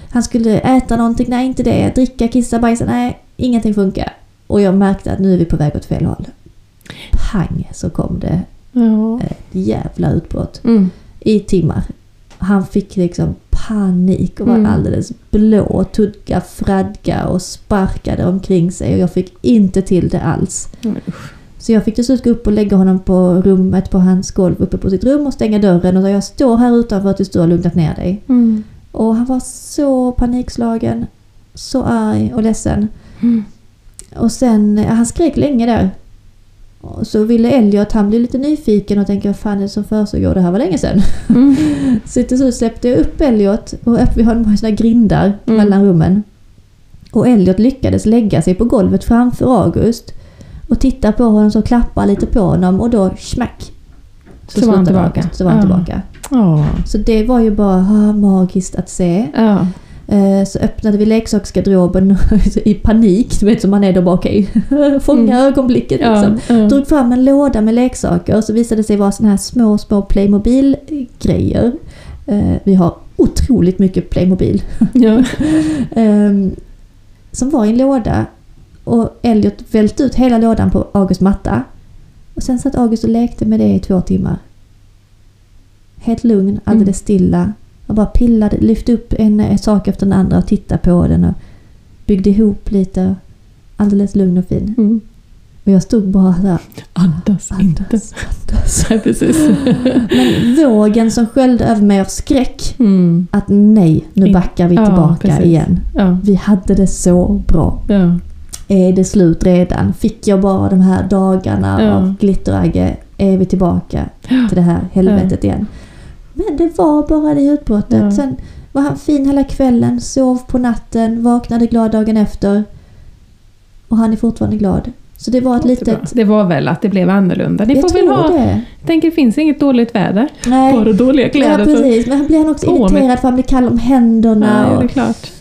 Han skulle äta någonting, nej inte det. Dricka, kissa, bajsa, nej ingenting funkar. Och jag märkte att nu är vi på väg åt fel håll. Pang så kom det Ja. ett jävla utbrott Mm. i timmar. Han fick liksom panik och var Mm. alldeles blå, tugga, fradga och sparkade omkring sig och jag fick inte till det alls. Mm. Så jag fick till slut gå upp och lägga honom på rummet, på hans golv uppe på sitt rum och stänga dörren och sa jag står här utanför tills du har lugnat ner dig. Mm. Och han var så panikslagen, så arg och ledsen. Mm. Och sen, han skrek länge där. Så ville Elliot, han blev lite nyfiken och tänkte vad fan är det som försiggår? Det här var länge sedan. Mm. Så till slut släppte jag upp Elliot och vi har några sådana grindar Mm. mellan rummen. Och Elliot lyckades lägga sig på golvet framför August och titta på honom och klappa lite på honom och då smack. Så var han tillbaka. August, så var han tillbaka. Ja. Så det var ju bara ah, magiskt att se. Ja. Eh, Så öppnade vi leksaksgarderoben i panik, du vet som man är då bara okej, fånga Mm. ögonblicket Ja. liksom. Ja. Drog fram en låda med leksaker och så visade det sig vara såna här små, små Playmobil-grejer. Eh, Vi har otroligt mycket Playmobil. Ja. Ehm, Som var i en låda och Elliot välte ut hela lådan på Augusts matta. Och sen satt August och lekte med det i två timmar. Helt lugn, alldeles stilla. Och bara pillade, lyfte upp en, en sak efter den andra och tittade på den och byggde ihop lite. Alldeles lugn och fin. Mm. Och jag stod bara där. Andas inte. Andas, andas. Nej, precis. Men vågen som sköljde över mig av skräck. Mm. Att nej, nu backar vi Ja, tillbaka precis. igen. Ja. Vi hade det så bra. Ja. Är det slut redan? Fick jag bara de här dagarna Ja. av glitteragge? Är vi tillbaka till det här helvetet igen? Men det var bara det utbrottet. Ja. Sen var han fin hela kvällen, sov på natten, vaknade glad dagen efter. Och han är fortfarande glad. Så det var ett litet... Det var väl att det blev annorlunda. Ni jag får väl ha... det. Jag tänker, det finns inget dåligt väder. Nej. Bara dåliga Ja, kläder. så- precis. Men han blir han också På irriterad för han blir kall om händerna. Ja, det är och klart.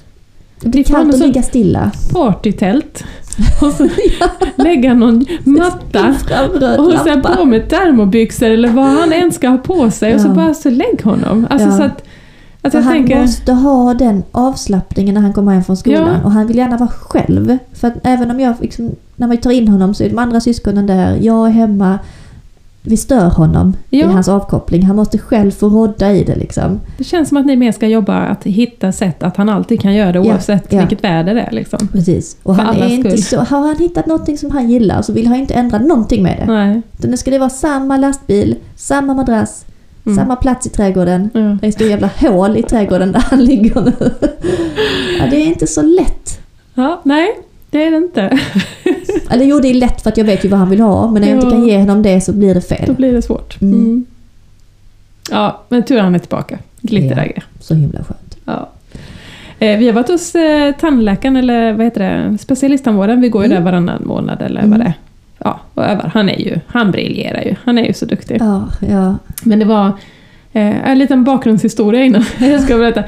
det blir kallt att ligga stilla. Partytält. Och så lägga någon matta. Och lampa. på med termobyxor eller vad han än ska ha på sig och så Ja. bara så lägg honom. Alltså Ja. så att, att jag han tänker... måste ha den avslappningen när han kommer hem från skolan. Ja. Och han vill gärna vara själv. För att även om jag, liksom, när vi tar in honom så är de andra syskonen där, jag är hemma. Vi stör honom i Ja. hans avkoppling. Han måste själv få rodda i det liksom. Det känns som att ni mer ska jobba att hitta sätt att han alltid kan göra det Ja, oavsett ja. vilket väder det är. Liksom. Precis. Och För han är inte så, har han hittat någonting som han gillar så vill han inte ändra någonting med det. Nej. Utan det ska det vara samma lastbil, samma madrass, Mm. samma plats i trädgården. Ja. Det är ett stort jävla hål i trädgården där han ligger nu. Ja, det är inte så lätt. ja, nej, det är det inte. Eller jo, det är lätt för att jag vet ju vad han vill ha. Men när jag Ja. inte kan ge honom det så blir det Då fel. blir det svårt. Mm. Mm. Ja, men tur han är tillbaka. Glitterägare. Så himla skönt. Ja. Eh, Vi har varit hos eh, tandläkaren, eller vad heter det, specialisttandvården. Vi går ju Mm. där varannan månad eller Mm. vad det är. Ja, och övar. Han är ju, han briljerar ju. Han är ju så duktig. Ja, ja. Men det var eh, en liten bakgrundshistoria innan jag ska berätta.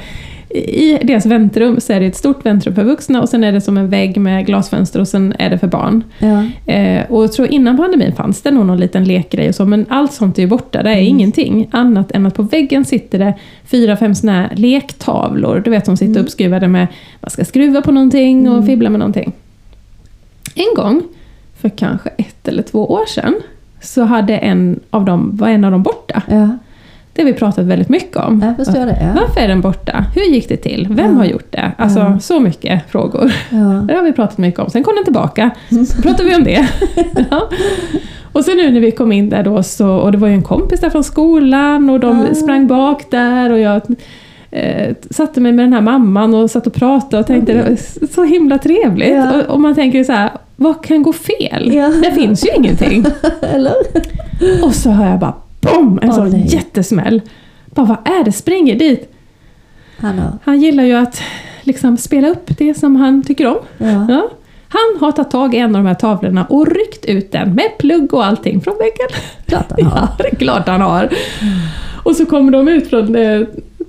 I deras väntrum så är det ett stort väntrum för vuxna och sen är det som en vägg med glasfönster och sen är det för barn. Ja. Eh, och jag tror innan pandemin fanns det nog någon liten lekgrej och så, men allt sånt är ju borta. Det är Mm. ingenting annat än att på väggen sitter det fyra, fem såna här lektavlor. Du vet, som sitter Mm. uppskruvade med, man ska skruva på någonting och Mm. fibbla med någonting. En gång, för kanske ett eller två år sedan, så hade en av dem, var en av dem borta. Ja, Det har vi pratat väldigt mycket om. jag förstår det. Ja. Varför är den borta? Hur gick det till? Vem Ja. har gjort det? Alltså, Ja. så mycket frågor. Det har vi pratat mycket om. Sen kom den tillbaka. Så pratade vi om det. Och sen nu när vi kom in där då, så, och det var ju en kompis där från skolan och de sprang bak där och jag eh, satte mig med den här mamman och satt och pratade och tänkte det var så himla trevligt. Och, och man tänker så här, vad kan gå fel? Det finns ju ingenting. Eller? Och så hör jag bara BOM! En Åh, sån nej. jättesmäll. Bara, vad är det? Springer dit. Han har... Han gillar ju att liksom spela upp det som han tycker om. Ja. Ja. Han har tagit tag i en av de här tavlorna och ryckt ut den med plugg och allting från väggen. Klart han har. Ja, det är klart han har. Och så kommer de ut från eh,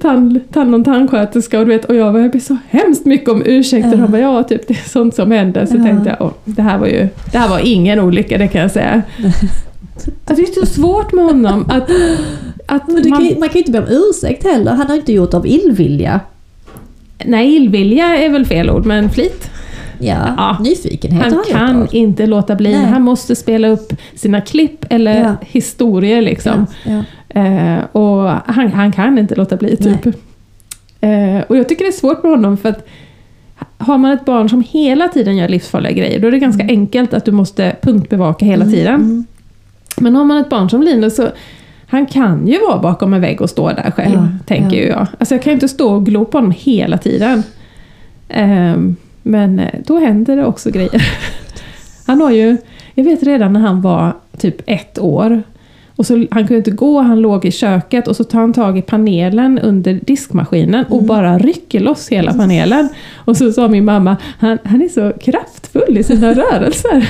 tand, tand och tandsköterska och, du vet, och jag ber så hemskt mycket om ursäkter. Ja. Han bara, ja typ det är sånt som händer. Så Ja. tänkte jag, åh, det här var ju det här var ingen olycka, det kan jag säga. Alltså, det är så svårt med honom att, att man, kan, man kan ju inte be om ursäkt heller. Han har inte gjort av illvilja. Nej, illvilja är väl fel ord, men flit. Ja, Ja. nyfikenhet Han han kan gjort av. inte låta bli. Nej. Han måste spela upp sina klipp eller Ja. historier liksom. Ja. Eh, och han, han kan inte låta bli typ. Eh, och jag tycker det är svårt med honom för att har man ett barn som hela tiden gör livsfarliga grejer, då är det ganska enkelt att du måste punktbevaka hela tiden. Men har man ett barn som Linus så han kan ju vara bakom en vägg och stå där själv, Ja, tänker ja. jag. Alltså jag kan ju inte stå och glo på honom hela tiden. Ehm, men eh, då händer det också grejer. Han har ju, jag vet redan när han var typ ett år, och så, han kunde inte gå, han låg i köket och så tar han tag i panelen under diskmaskinen och bara rycker loss hela panelen. Och så sa min mamma, han, han är så kraftfull i sina rörelser.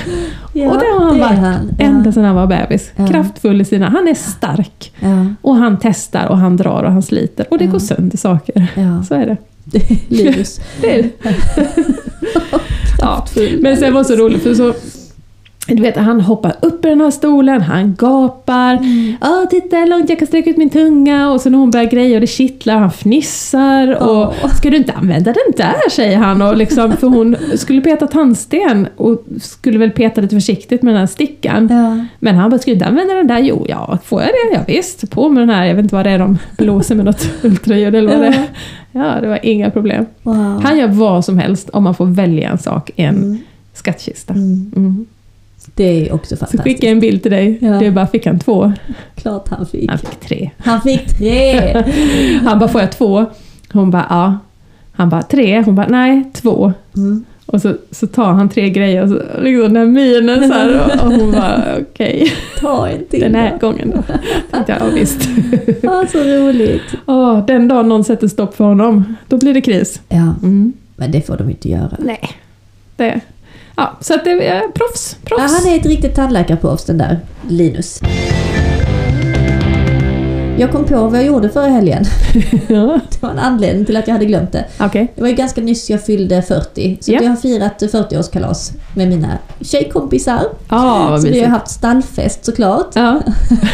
Ja, och det har han det varit han. Ja. ända sedan han var bebis. Ja. Kraftfull i sina, han är stark. Och han testar och han drar och han sliter och det går sönder saker. ja. Så är det. Linus. det, är det. ja. Men sen var det så roligt för så du vet, han hoppar upp i den här stolen, han gapar. Mm. Ja, titta hur långt jag kan sträcka ut min tunga. Och så när hon börjar greja och det kittlar, han fnissar. Och Åh. ska du inte använda den där, säger han. Och liksom, för hon skulle peta tandsten och skulle väl peta lite försiktigt med den här stickan. Ja. Men han bara, ska du inte använda den där? Jo, ja, får jag det? Ja, visst, på med den här. Jag vet inte vad det är de blåser med något ultraljud eller vad det är. Ja, det var inga problem. Wow. Han gör vad som helst om man får välja en sak i en Mm. skattkista. Mm. Det är också Så fantastiskt. skickade jag en bild till dig. Ja. Är bara, fick han två? Klart han fick. Han fick tre. Han fick tre! Han bara, får jag två? Hon bara, ja. Han bara, tre? Hon bara, nej, två. Mm. Och så, så tar han tre grejer och så, liksom den här minen så här, och, och hon bara, okej, Ta en till. den här gången då. Tänkte jag, ja visst. Ja, så roligt. Åh, den dagen någon sätter stopp för honom, då blir det kris. Ja, Mm. men det får de inte göra. Nej. Det. Ja, så att det är proffs. Ja, proffs. han är ett riktigt tandläkarproffs den där Linus. Jag kom på vad jag gjorde förra helgen. ja. Det var en anledning till att jag hade glömt det. Okej. Det var ju ganska nyss jag fyllde 40. Så Ja. jag har firat 40-årskalas med mina tjejkompisar. Ja, vad så vi har haft stallfest såklart. Ja.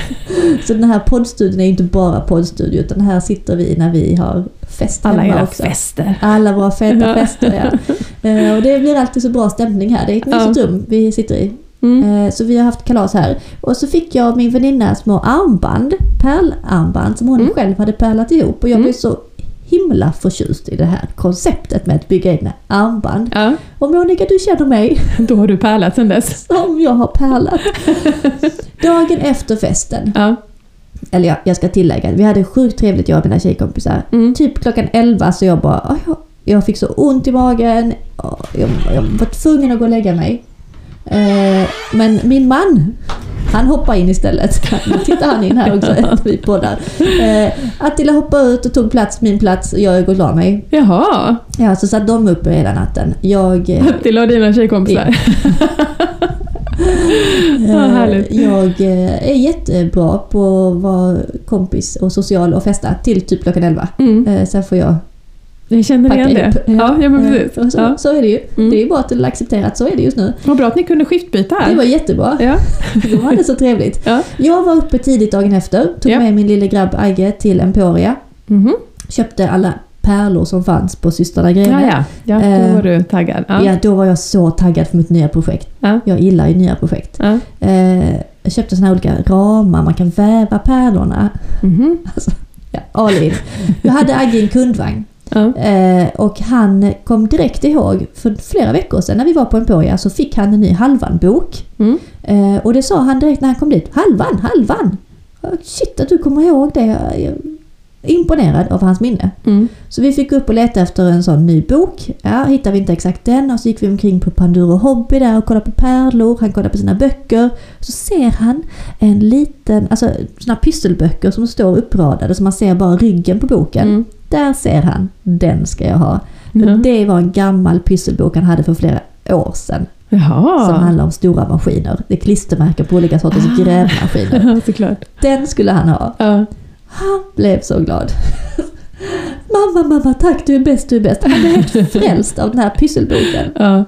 Så den här poddstudion är ju inte bara poddstudio utan här sitter vi när vi har fest Alla hemma era också. fester. Alla våra feta Ja. fester ja. Eh, Och det blir alltid så bra stämning här. Det är ett Ja. mysigt rum vi sitter i. Mm. Eh, Så vi har haft kalas här. Och så fick jag min väninna små armband, pärlarmband som hon Mm. själv hade pärlat ihop. Och jag Mm. blev så himla förtjust i det här konceptet med att bygga egna armband. Ja, Och Monica, du känner mig då har du pärlat sen dess. som jag har pärlat. Dagen efter festen, Ja. eller jag, jag ska tillägga, vi hade sjukt trevligt jag och mina tjejkompisar. Mm. Typ klockan 11 så jag bara, "Åh, jag, jag fick så ont i magen. Jag, jag var tvungen att gå och lägga mig. Eh, men min man, han hoppar in istället. Nu tittar han in här också när vi poddar. Eh, Attila hoppade ut och tog plats, min plats och jag gick och la mig. Jaha, Ja, så satt de uppe hela natten. Jag, eh, Attila och dina tjejkompisar. Ja, härligt. jag är jättebra på att vara kompis och social och festa till typ klockan 11. Mm. Sen får jag Jag känner igen det. Ja, ja men precis. Så, Ja. så är det ju. Mm. Det är ju bra att du accepterar att så är det just nu. Vad bra att ni kunde skiftbyta här. Det var jättebra. Ja. De hade så trevligt. Ja. Jag var uppe tidigt dagen efter, tog Ja. med min lille grabb Agge till Emporia. Mhm. Köpte alla pärlor som fanns på systrarna Ja, Grene. ja. ja, då Eh, var du taggad. Ja. Ja, då var jag så taggad för mitt nya projekt. Ja. Jag gillar ju nya projekt. Ja. Eh, jag köpte såna här olika ramar, man kan väva pärlorna. Mhm. Ja, all in. Jag hade Agge i en kundvagn. Eh, och han kom direkt ihåg, för flera veckor sedan när vi var på Emporia så fick han en ny Halvan-bok. Mm. Eh, och det sa han direkt när han kom dit. Halvan, Halvan! Shit att du kommer ihåg det. Jag är imponerad av hans minne. Mm. Så vi fick upp och leta efter en sån ny bok. Ja, hittade vi inte exakt den och så gick vi omkring på Panduro Hobby där och kollade på pärlor. Han kollade på sina böcker. Så ser han en liten, alltså såna pysselböcker som står uppradade så man ser bara ryggen på boken. Mm. Där ser han, den ska jag ha. Ja. Det var en gammal pysselbok han hade för flera år sedan. Som Jaha. handlar om stora maskiner. Det är klistermärken på olika sorters Ah. grävmaskiner. Såklart. Den skulle han ha. Ja. Han blev så glad. mamma, mamma, tack du är bäst, du är bäst. Han blev helt frälst av den här pysselboken. Ja.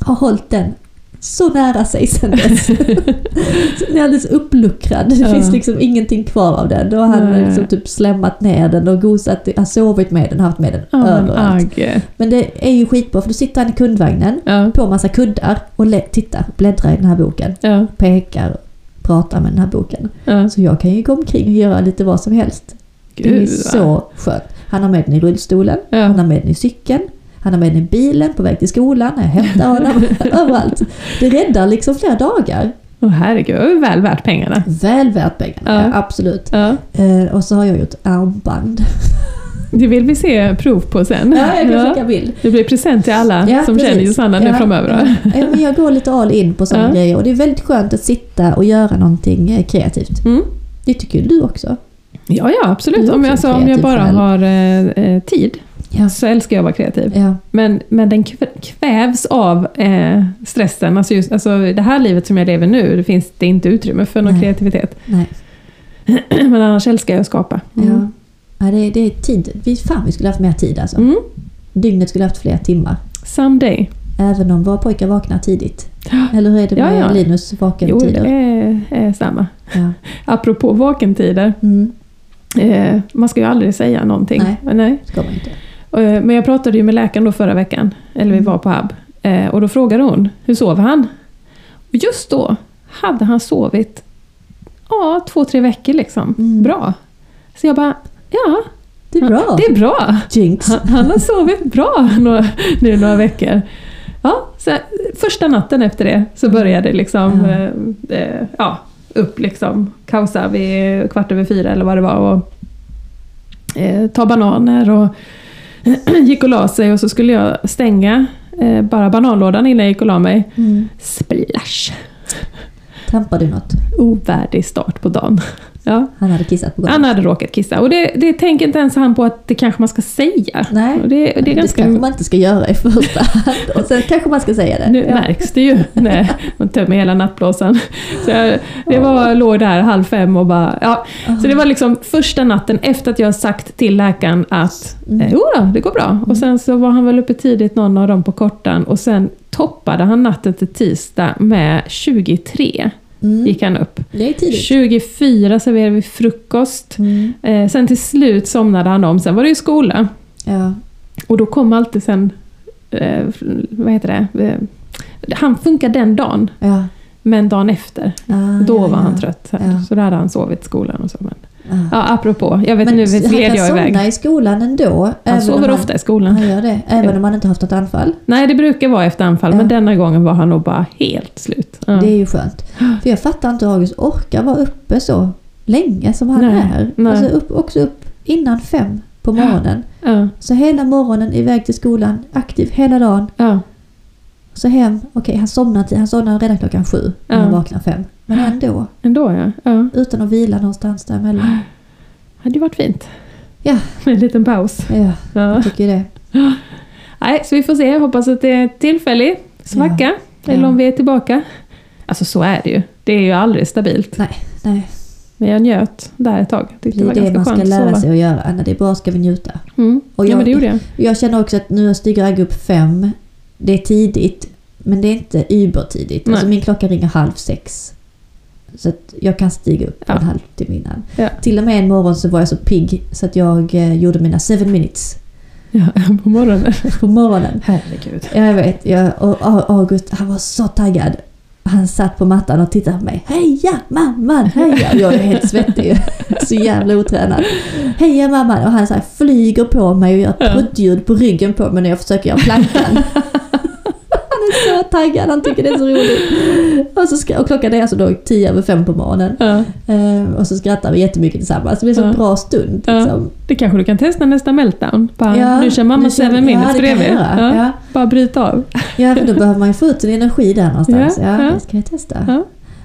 Har hållit den så nära sig sedan dess. Så den är alldeles uppluckrad. Det Ja. finns liksom ingenting kvar av den. Då har han Nej. liksom typ slemmat ner den och gosat, har sovit med den, haft med den Ja, men överallt. Men det är ju skitbra för då sitter han i kundvagnen Ja. på massa kuddar och tittar, bläddrar i den här boken. Ja. Pekar, pratar med den här boken. Så jag kan ju gå omkring och göra lite vad som helst. Det är Gud, så skönt. Han har med den i rullstolen, han har med den i cykeln, han har med den i bilen på väg till skolan, jag hämtar honom överallt. Det räddar liksom flera dagar. Åh herregud, det var väl värt pengarna. Väl värt pengarna, Ja. ja. absolut. Ja. Eh, och så har jag gjort armband. Det vill vi se prov på sen. Ja, jag kan skicka bild. Det blir present till alla Ja, som precis. känner Josanna nu Ja, framöver. Ja. Ja, men jag går lite all in på sådana Ja. grejer och det är väldigt skönt att sitta och göra någonting eh, kreativt. Mm. Det tycker du också. Ja, ja absolut. Om jag, alltså, om jag bara själ. har eh, eh, tid Ja. så älskar jag att vara kreativ. Ja. Men, men den kv- kvävs av eh, stressen. Alltså, just, alltså det här livet som jag lever nu, det finns det inte utrymme för någon Nej. kreativitet. Nej. Men annars älskar jag att skapa. Mm. Ja. Ja, det, det är tid. Vi, fan, vi skulle haft mer tid alltså. Mm. Dygnet skulle haft fler timmar. Someday. Även om våra pojkar vaknar tidigt. Eller hur är det Ja, med ja. Linus Jo, det vakentider? är, är samma. Ja. Apropå vakentider. Mm, Eh, man ska ju aldrig säga någonting. Nej. Nej. ska man inte. Eh, Men jag pratade ju med läkaren då förra veckan, eller vi Mm. var på HAB, eh, och då frågade hon, hur sover han? Och just då hade han sovit ja, två, tre veckor liksom. Mm. Bra. Så jag bara, ja, Det är bra. det är bra. Jinx. Han, han har sovit bra några, nu några veckor. Ja, så första natten efter det så började det liksom, Ja. eh, eh, ja, upp liksom, kausa vid kvart över fyra eller vad det var. Och, eh, ta bananer och gick och la sig och så skulle jag stänga eh, bara bananlådan innan jag gick och la mig. Mm. Splash! Trampar du något? Ovärdig start på dagen. Ja, Han hade kissat på golvet. han hade råkat kissa. Och det, det tänker inte ens han på att det kanske man ska säga. Nej, Och det, det är det ganska kanske man inte ska göra i första hand. Och sen kanske man ska säga det. Nu Ja. märks det ju när man tömmer hela nattblåsan. Så jag, det var, låg där halv fem och bara... Ja. Så det var liksom första natten efter att jag sagt till läkaren att Mm. eh, då, det går bra. Och sen så var han väl uppe tidigt någon av dem på kortan och sen toppade han natten till tisdag med 23. Mm. Gick han upp. Det är tidigt. 24 serverade vi frukost. Mm. Eh, sen till slut somnade han om. Sen var det ju skola. Ja. Och då kom alltid sen... Eh, vad heter det? Eh, han funkar den dagen. Ja. Men dagen efter, Ah, då ja, var han trött. Så då hade han sovit i skolan och så. Men, Ja, apropå, jag vet Men nu han gled jag kan iväg. somna i skolan ändå. Han sover om ofta i skolan. Han gör det, även Ja. om han inte haft något anfall. Nej, det brukar vara efter anfall, Ja. men denna gången var han nog bara helt slut. Det är ju skönt. För jag fattar inte hur August orkar vara uppe så länge som han Nej, är. nej. Alltså upp, också upp innan fem på morgonen. Så hela morgonen iväg till skolan, aktiv hela dagen. Ja, Så hem, okej han somnar, till- han somnar redan klockan sju när Ja. han vaknar fem. Men ändå, ändå ja. ja. utan att vila någonstans däremellan. hade ju varit fint. Ja. Med en liten paus. Ja, Ja. jag tycker det. Nej, så vi får se. Jag hoppas att det är tillfällig svacka. Ja. Eller om vi är tillbaka. Alltså så är det ju. Det är ju aldrig stabilt. Nej, nej. Men jag njöt där ett tag. Tyckte Det är det det man ska lära sig att göra. När det är bra ska vi njuta. Mm. Och ja jag- men det gjorde jag. Jag känner också att nu har stiger Agge upp fem. Det är tidigt, men det är inte übertidigt. Alltså min klocka ringer halv sex. Så att jag kan stiga upp Ja. en halvtimme innan. Ja. Till och med en morgon så var jag så pigg så att jag eh, gjorde mina seven minutes Ja, på morgonen. på morgonen. Herregud. Ja, Jag vet, jag, och August han var så taggad. Han satt på mattan och tittade på mig. Heja mamman, heja! Jag är helt svettig. Så jävla otränad. Heja mamman! Och han så här flyger på mig och gör pruttljud på ryggen på mig när jag försöker göra plankan. Han är så taggad, han tycker det är så roligt. Och, så och klockan är alltså då tio över fem på morgonen. Ja. Eh, och så skrattar vi jättemycket tillsammans. Det blir så Ja. en bra stund. Liksom. Det kanske du kan testa nästa meltdown. Bara, Ja, nu kör mamma nu kör- seven minutes ja, bredvid. Ja. Bara bryta av. Ja, för då behöver man ju få ut sin energi där någonstans. Ja, det ska jag testa.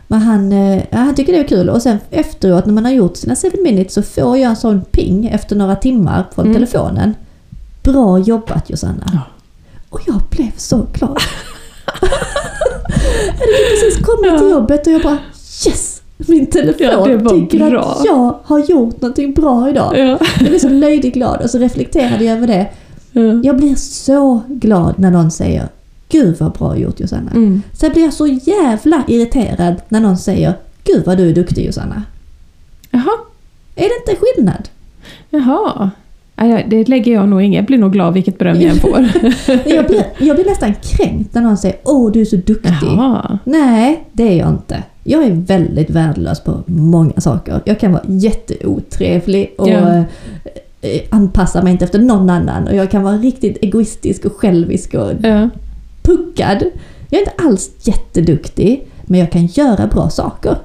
Men han, eh, ja, han tycker det är kul och sen efteråt när man har gjort sina 7 minutes så får jag en sån ping efter några timmar från Mm. telefonen. Bra jobbat Josanna. Och jag blev så glad. jag hade precis kommit Ja. till jobbet och jag bara yes! Min telefon Ja, tycker bra. att jag har gjort någonting bra idag. Ja. Jag blev så löjligt glad och så reflekterade jag över det. Ja. Jag blir så glad när någon säger Gud vad bra gjort Josanna. Mm. Sen blir jag så jävla irriterad när någon säger Gud vad du är duktig Josanna. Jaha. Är det inte skillnad? Jaha. Det lägger jag nog inget. Jag blir nog glad vilket beröm jag än får. Jag blir, jag blir nästan kränkt när någon säger Åh du är så duktig. Jaha. Nej, det är jag inte. Jag är väldigt värdelös på många saker. Jag kan vara jätteotrevlig och Ja. eh, anpassa mig inte efter någon annan. Och jag kan vara riktigt egoistisk och självisk och Ja. puckad. Jag är inte alls jätteduktig, men jag kan göra bra saker.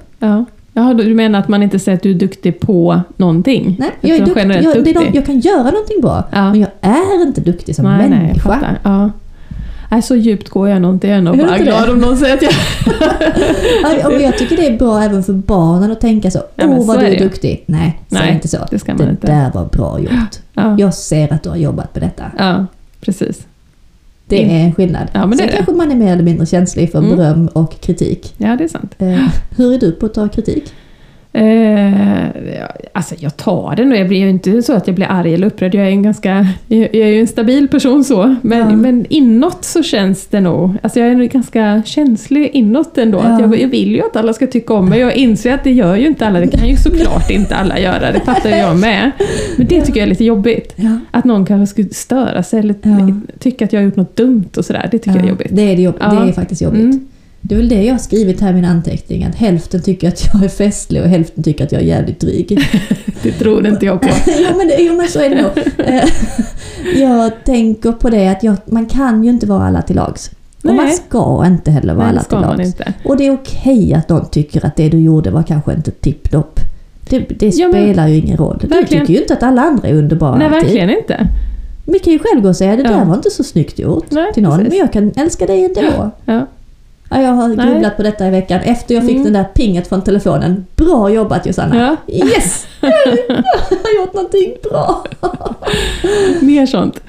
Ja. Jaha, du menar att man inte säger att du är duktig på någonting? Nej, jag, är duktig. Jag, duktig? någon, jag kan göra någonting bra, Ja. men jag är inte duktig som nej, nej, människa. fattar. Ja. Nej, så djupt går jag nog inte. Jag är nog bara glad det? om någon säger att jag... Ja, jag tycker det är bra även för barnen att tänka så. Ja, Åh vad så du är är duktig. Nej, säg Nej, inte så. det ska man Det inte. där var bra gjort. Ja. Jag ser att du har jobbat på detta. ja, precis. Det är en skillnad. Ja, men Sen det. kanske man är mer eller mindre känslig för Mm. beröm och kritik. Ja, det är sant. Eh, hur är du på att ta kritik? Eh, alltså jag tar det nog. Jag blir ju inte så att jag blir arg eller upprörd. Jag är en ganska, jag är ju en stabil person så. Men, Ja. men inåt så känns det nog, alltså jag är nog ganska känslig inåt ändå. Att Ja. jag, jag vill ju att alla ska tycka om mig. Jag inser att det gör ju inte alla. Det kan ju såklart inte alla göra. Det fattar jag med. Men det tycker jag är lite jobbigt. Ja. Att någon kanske skulle störa sig eller tycka att jag har gjort något dumt och sådär. Det tycker jag är jobbigt. Det är, det jobb- det är faktiskt jobbigt. Mm. Det är väl det jag har skrivit här i min anteckning. Att hälften tycker att jag är festlig och hälften tycker att jag är jävligt dryg. Det tror inte jag på. jo, men det, jo men så är det nog. Eh, jag tänker på det att jag, man kan ju inte vara alla till lags. Och man ska inte heller vara Nej, alla till lags. Och det är okej att någon tycker att det du gjorde var kanske inte tipptopp. Det, det Ja, men- spelar ju ingen roll. Du Verkligen. tycker ju inte att alla andra är underbara Nej, alltid. verkligen inte. Vi kan ju själv gå och säga det Ja. där var inte så snyggt gjort Nej, till någon. precis. Men jag kan älska dig ändå. Ja. Ja, jag har Nej. grubblat på detta i veckan efter jag fick Mm. den där pinget från telefonen. Bra jobbat Josanna! Ja. Yes! Jag har gjort någonting bra! Mer sånt.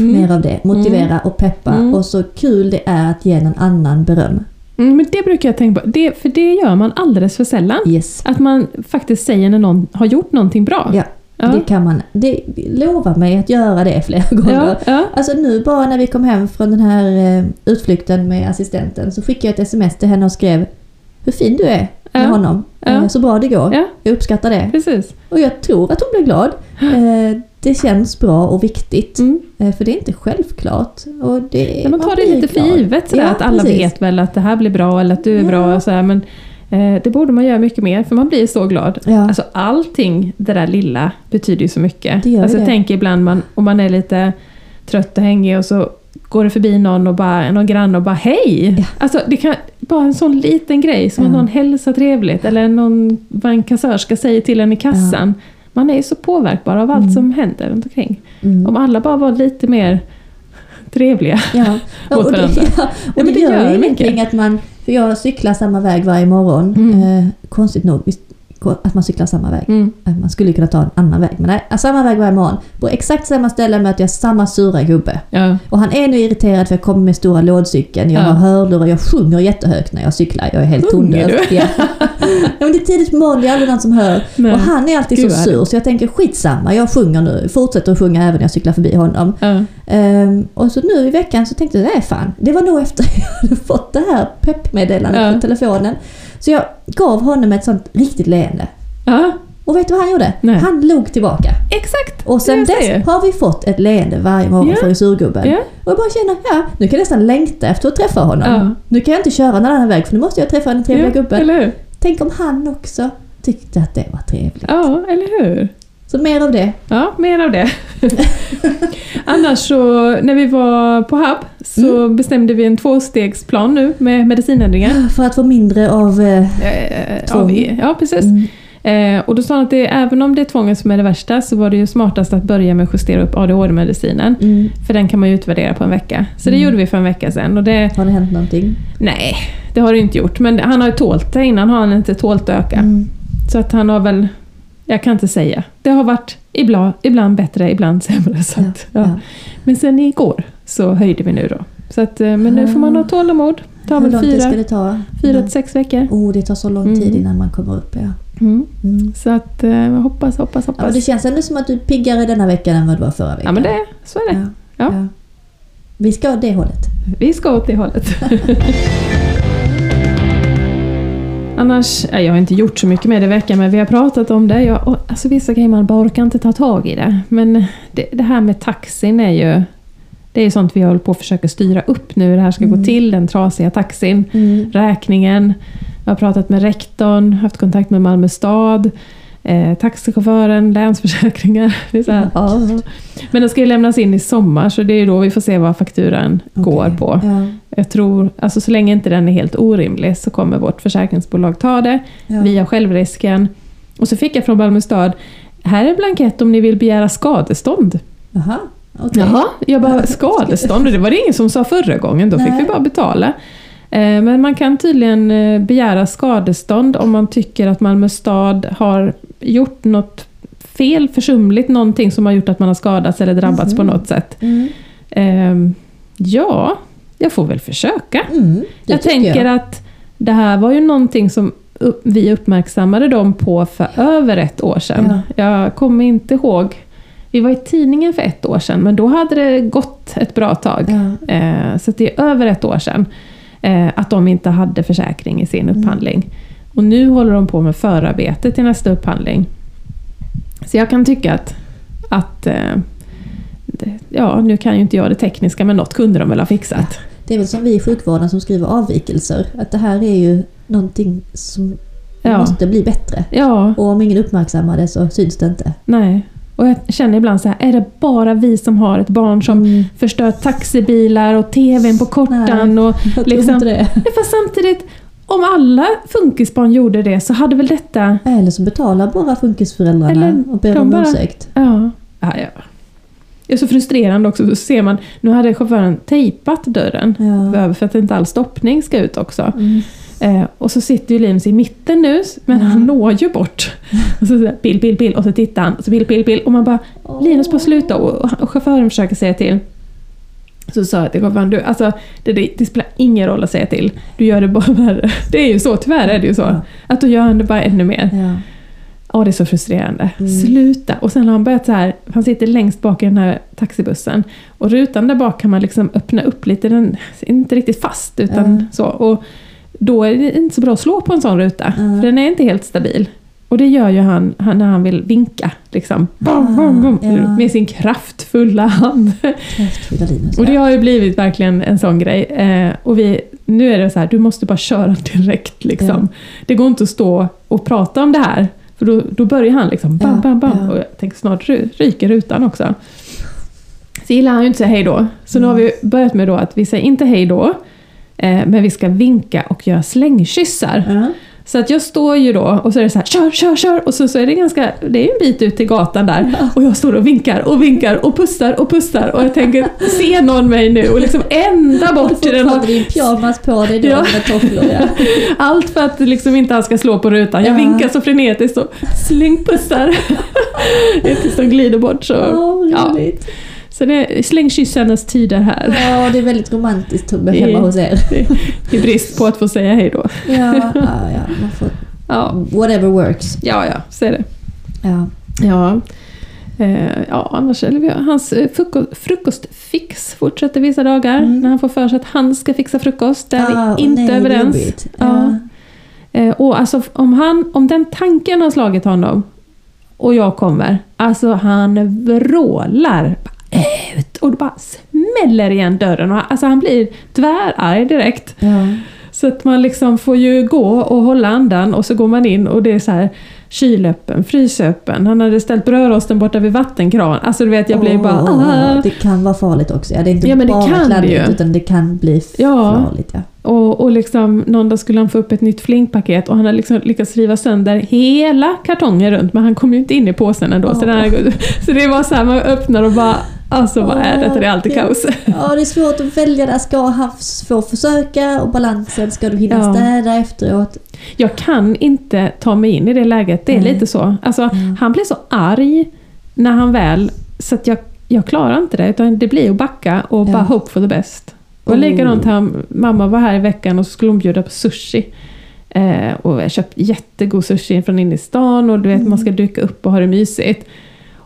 Mm. Mer av det. Motivera och peppa. Mm. Och så kul det är att ge någon annan beröm. Mm, men det brukar jag tänka på, det, för det gör man alldeles för sällan. Yes. Att man faktiskt säger när någon har gjort någonting bra. Ja, ja. det kan man. Det, lova mig att göra det flera gånger. ja. Alltså nu bara när vi kom hem från den här eh, utflykten med assistenten så skickade jag ett sms till henne och skrev Hur fin du är med Ja. honom. Ja. Eh, Så bra det går. ja, Jag uppskattar det. precis. Och jag tror att hon blev glad. Eh, Det känns bra och viktigt. Mm. För det är inte självklart. Och det, Men man tar det blir lite för givet, sådär, att alla precis. vet väl att det här blir bra eller att du är bra. Och sådär, men det borde man göra mycket mer, för man blir så glad. Ja. Alltså allting, det där lilla, betyder ju så mycket. Det gör alltså, det. jag tänker ibland man, om man är lite trött och hängig och så går det förbi någon och bara, någon granne och bara hej! Ja. Alltså det kan, bara en sån liten grej som Ja. att någon hälsar trevligt eller någon, vad en kassörska säger till en i kassan. Man är ju så påverkbar av allt Mm. som händer runt omkring. Mm. Om alla bara var lite mer trevliga. Ja, Mot och det, varandra. ja, och Ja, det det gör gör ju mycket. ingenting att man... För jag cyklar samma väg varje morgon. Mm. Eh, konstigt nog, visst, att man cyklar samma väg. Mm. Man skulle kunna ta en annan väg, men nej, samma väg varje morgon. På exakt samma ställe möter jag samma sura gubbe. Ja. Och han är nu irriterad för jag kommer med stora lådcykeln. Jag Ja. har hörlurar och jag sjunger jättehögt när jag cyklar. Jag är helt tondöv. Ja. ja, men det är tidigt på morgonen, det är aldrig någon som hör. Nej. Och han är alltid Gud, så sur så jag tänker skitsamma, jag sjunger nu. Fortsätter att sjunga även när jag cyklar förbi honom. Ja. Ehm, och så nu i veckan så tänkte jag, nej fan, det var nog efter jag hade fått det här peppmeddelandet Ja. på telefonen. Så jag gav honom ett sånt riktigt leende. ja, Och vet du vad han gjorde? Nej. Han log tillbaka. exakt. Och sen dess har vi fått ett leende varje morgon Ja. från surgubben. Ja. Och jag bara känner, ja, nu kan jag nästan längta efter att träffa honom. Ja. Nu kan jag inte köra någon annan väg för nu måste jag träffa den trevliga ja, gubben. Tänk om han också tyckte att det var trevligt. Ja, eller hur? Så mer av det. Ja, mer av det. Annars så, när vi var på HUB så Mm. bestämde vi en tvåstegsplan nu med medicinändringar. För att få mindre av... Eh, Eh, Tvång. Ja precis. mm, Eh, och då sa han att det, även om det är tvånget som är det värsta så var det ju smartast att börja med att justera upp ADHD-medicinen. mm. För den kan man ju utvärdera på en vecka. Så det Mm. gjorde vi för en vecka sedan. Och det, Har det hänt någonting? nej, det har det inte gjort. Men han har ju tålt det. Innan har han inte tålt att öka. Mm. Så att han har väl... Jag kan inte säga. Det har varit ibland, ibland bättre, ibland sämre. Så att, ja. ja. Men sen igår så höjde vi nu då. Så att, eh, men nu får man ha tålamod. Det tar Hur väl lång tid ska fyra, det ta? fyra Ja. till sex veckor. Oh, det tar så lång tid Mm. innan man kommer upp. Ja. Mm. Mm. Så att eh, jag hoppas, hoppas, Ja, hoppas. det känns ändå som att du är piggare denna veckan än vad du var förra veckan. Ja men det, så är det. Ja. Ja. Ja. Vi ska åt det hållet. Vi ska åt det hållet. Annars, ja, jag har inte gjort så mycket med det i veckan, men vi har pratat om det. Jag, alltså vissa grejer man bara orkar inte ta tag i det. Men det, det här med taxin är ju... Det är sånt vi håller på att försöka styra upp nu, hur det här ska gå Mm. till, den trasiga taxin. Mm. räkningen. Jag har pratat med rektorn, haft kontakt med Malmö stad, eh, taxichauffören, Länsförsäkringar. Det är så här, ja. Men den ska ju lämnas in i sommar så det är då vi får se vad fakturan går Okej. på. Ja. Jag tror, alltså så länge inte den är helt orimlig så kommer vårt försäkringsbolag ta det. Ja. Vi har självrisken. Och så fick jag från Malmö stad, här är en blankett om ni vill begära skadestånd. Jaha, okej. Jaha, jag bara skadestånd och det var det ingen som sa förra gången, då fick Nej. vi bara betala. Eh, Men man kan tydligen eh, begära skadestånd om man tycker att Malmö stad har gjort något fel, försumligt, någonting som har gjort att man har skadats eller drabbats på Mhm. något sätt. Mm. Eh, Ja, jag får väl försöka. Mm, Jag tänker jag. att det här var ju någonting som upp, vi uppmärksammade dem på för över ett år sedan. Jag kommer inte ihåg. Vi var i tidningen för ett år sedan, men då hade det gått ett bra tag. Ja. Eh, så det är över ett år sedan eh, att de inte hade försäkring i sin Mm. upphandling. Och nu håller de på med förarbete till nästa upphandling. Så jag kan tycka att, att eh, ja, nu kan ju inte jag det tekniska, men något kunde de väl ha fixat. Det är väl som vi i sjukvården som skriver avvikelser. Att det här är ju någonting som Ja. måste bli bättre. Ja, Och om ingen uppmärksammar det så syns det inte. nej. Och jag känner ibland så här, är det bara vi som har ett barn som Mm. förstör taxibilar och TVn på kortan? Nej. Och Jag tror liksom, inte det. Fast samtidigt, om alla funkisbarn gjorde det så hade väl detta... Eller så betalar bara funkisföräldrarna Eller och ber om bara- ursäkt. Ja. ja, ja. Det är så frustrerande också, så ser man, nu hade chauffören tejpat dörren Ja. för att inte all stoppning ska ut också. Mm. Eh, och så sitter ju Linus i mitten nu, men Mm. han når ju bort. Och så säger bild, bild, bild, och så tittar han, och så bild, bild, bild, och man bara Linus bara sluta och, och chauffören försöker säga till. Så sa jag till chauffören, du, alltså, det, det, det spelar ingen roll att säga till. Du gör det bara värre. Det är ju så, tyvärr är det ju så. Ja. Att då gör det bara ännu mer. Ja. Åh, det är så frustrerande. Mm. Sluta! Och sen har han börjat så här, han sitter längst bak i den här taxibussen. Och rutan där bak kan man liksom öppna upp lite, den är inte riktigt fast utan Ja. så. Och då är det inte så bra att slå på en sån ruta, Ja. för den är inte helt stabil. Och det gör ju han, han när han vill vinka, liksom. Bom, bom, Ah, ja. Med sin kraftfulla hand. Kraftfulla Linus. Och det har ju blivit verkligen en sån grej. Eh, och vi, nu är det så här, du måste bara köra direkt liksom. Det går inte att stå och prata om det här. För då, då börjar han liksom bam, Ja, bam, bam. ja. Och jag tänker snart ry- ryker rutan också. Så gillar han ju inte att säga hej då. Så nu har vi börjat med då att vi säger inte hej då. Eh, men vi ska vinka och göra slängkyssar. Så att jag står ju då och så är det så här, kör, kör, kör! Och så, så är det ganska, det är en bit ut till gatan där. Och jag står och vinkar och vinkar och pussar och pussar och jag tänker, se någon mig nu? Och liksom ända bort till den Fortfarande din pyjamas på dig då Ja. med tofflor. Ja. Allt för att liksom inte han ska slå på rutan. Jag Ja. vinkar så frenetiskt och slängpussar. Det är tills de glider bort. Så, Åh, ja. Så det är slängkyssarnas tider här. Ja, det är väldigt romantiskt Tobbe hemma hos er. I brist på att få säga hej då. Ja, ja, ja man får Ja, whatever works. ja, ja så är det. Ja. Ja. Eh, ja, annars hans eh, fruko- frukostfix fortsätter vissa dagar. Mm. När han får för sig att han ska fixa frukost. Där Ah, vi inte nej, överens. Ja. Eh, och alltså om, han, om den tanken har slagit honom och jag kommer, alltså han vrålar ut och det bara smäller igen dörren. Och, alltså han blir tvärarg direkt. Ja. Så att man liksom får ju gå och hålla andan och så går man in och det är så här kylöppen, frysöppen. Han hade ställt brödrosten borta vid vattenkran. Alltså du vet, jag blir bara... Åh, Ah. Det kan vara farligt också. Ja, det är inte Ja, men det bara kan det kladdigt ju. utan det kan bli Ja. farligt. Ja. Och, och liksom, någon dag skulle han få upp ett nytt flinkpaket och han hade liksom lyckats riva sönder hela kartongen runt men han kom ju inte in i påsen ändå. Så, Åh. den här, så det var så här, man öppnar och bara Alltså vad är detta? Det är alltid kaos. Ja, det är svårt att välja där. Ska han få försöka och balansen, ska du hinna Ja. städa efteråt? Jag kan inte ta mig in i det läget, det är Nej. lite så. Alltså, Mm. Han blir så arg när han väl, så att jag, jag klarar inte det. Utan det blir att backa och Ja. bara hope for the best. Var Oh. likadant här, mamma var här i veckan och så skulle hon bjuda på sushi. Eh, och jag köpt jättegod sushi från inne i stan och du vet man ska dyka upp och ha det mysigt.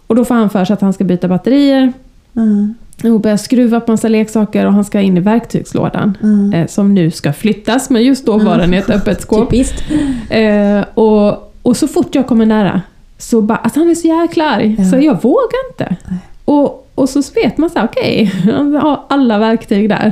Och då får han för sig att han ska byta batterier Mm, och börja skruva på massa leksaker och han ska in i verktygslådan. mm. Eh, som nu ska flyttas, men just då var den i ett öppet skåp. Typiskt. Eh, och, och så fort jag kommer nära så bara, alltså han är så jäkla arg, Ja. så jag vågar inte. Nej. Och, och så vet man så här, okej, han har alla verktyg där.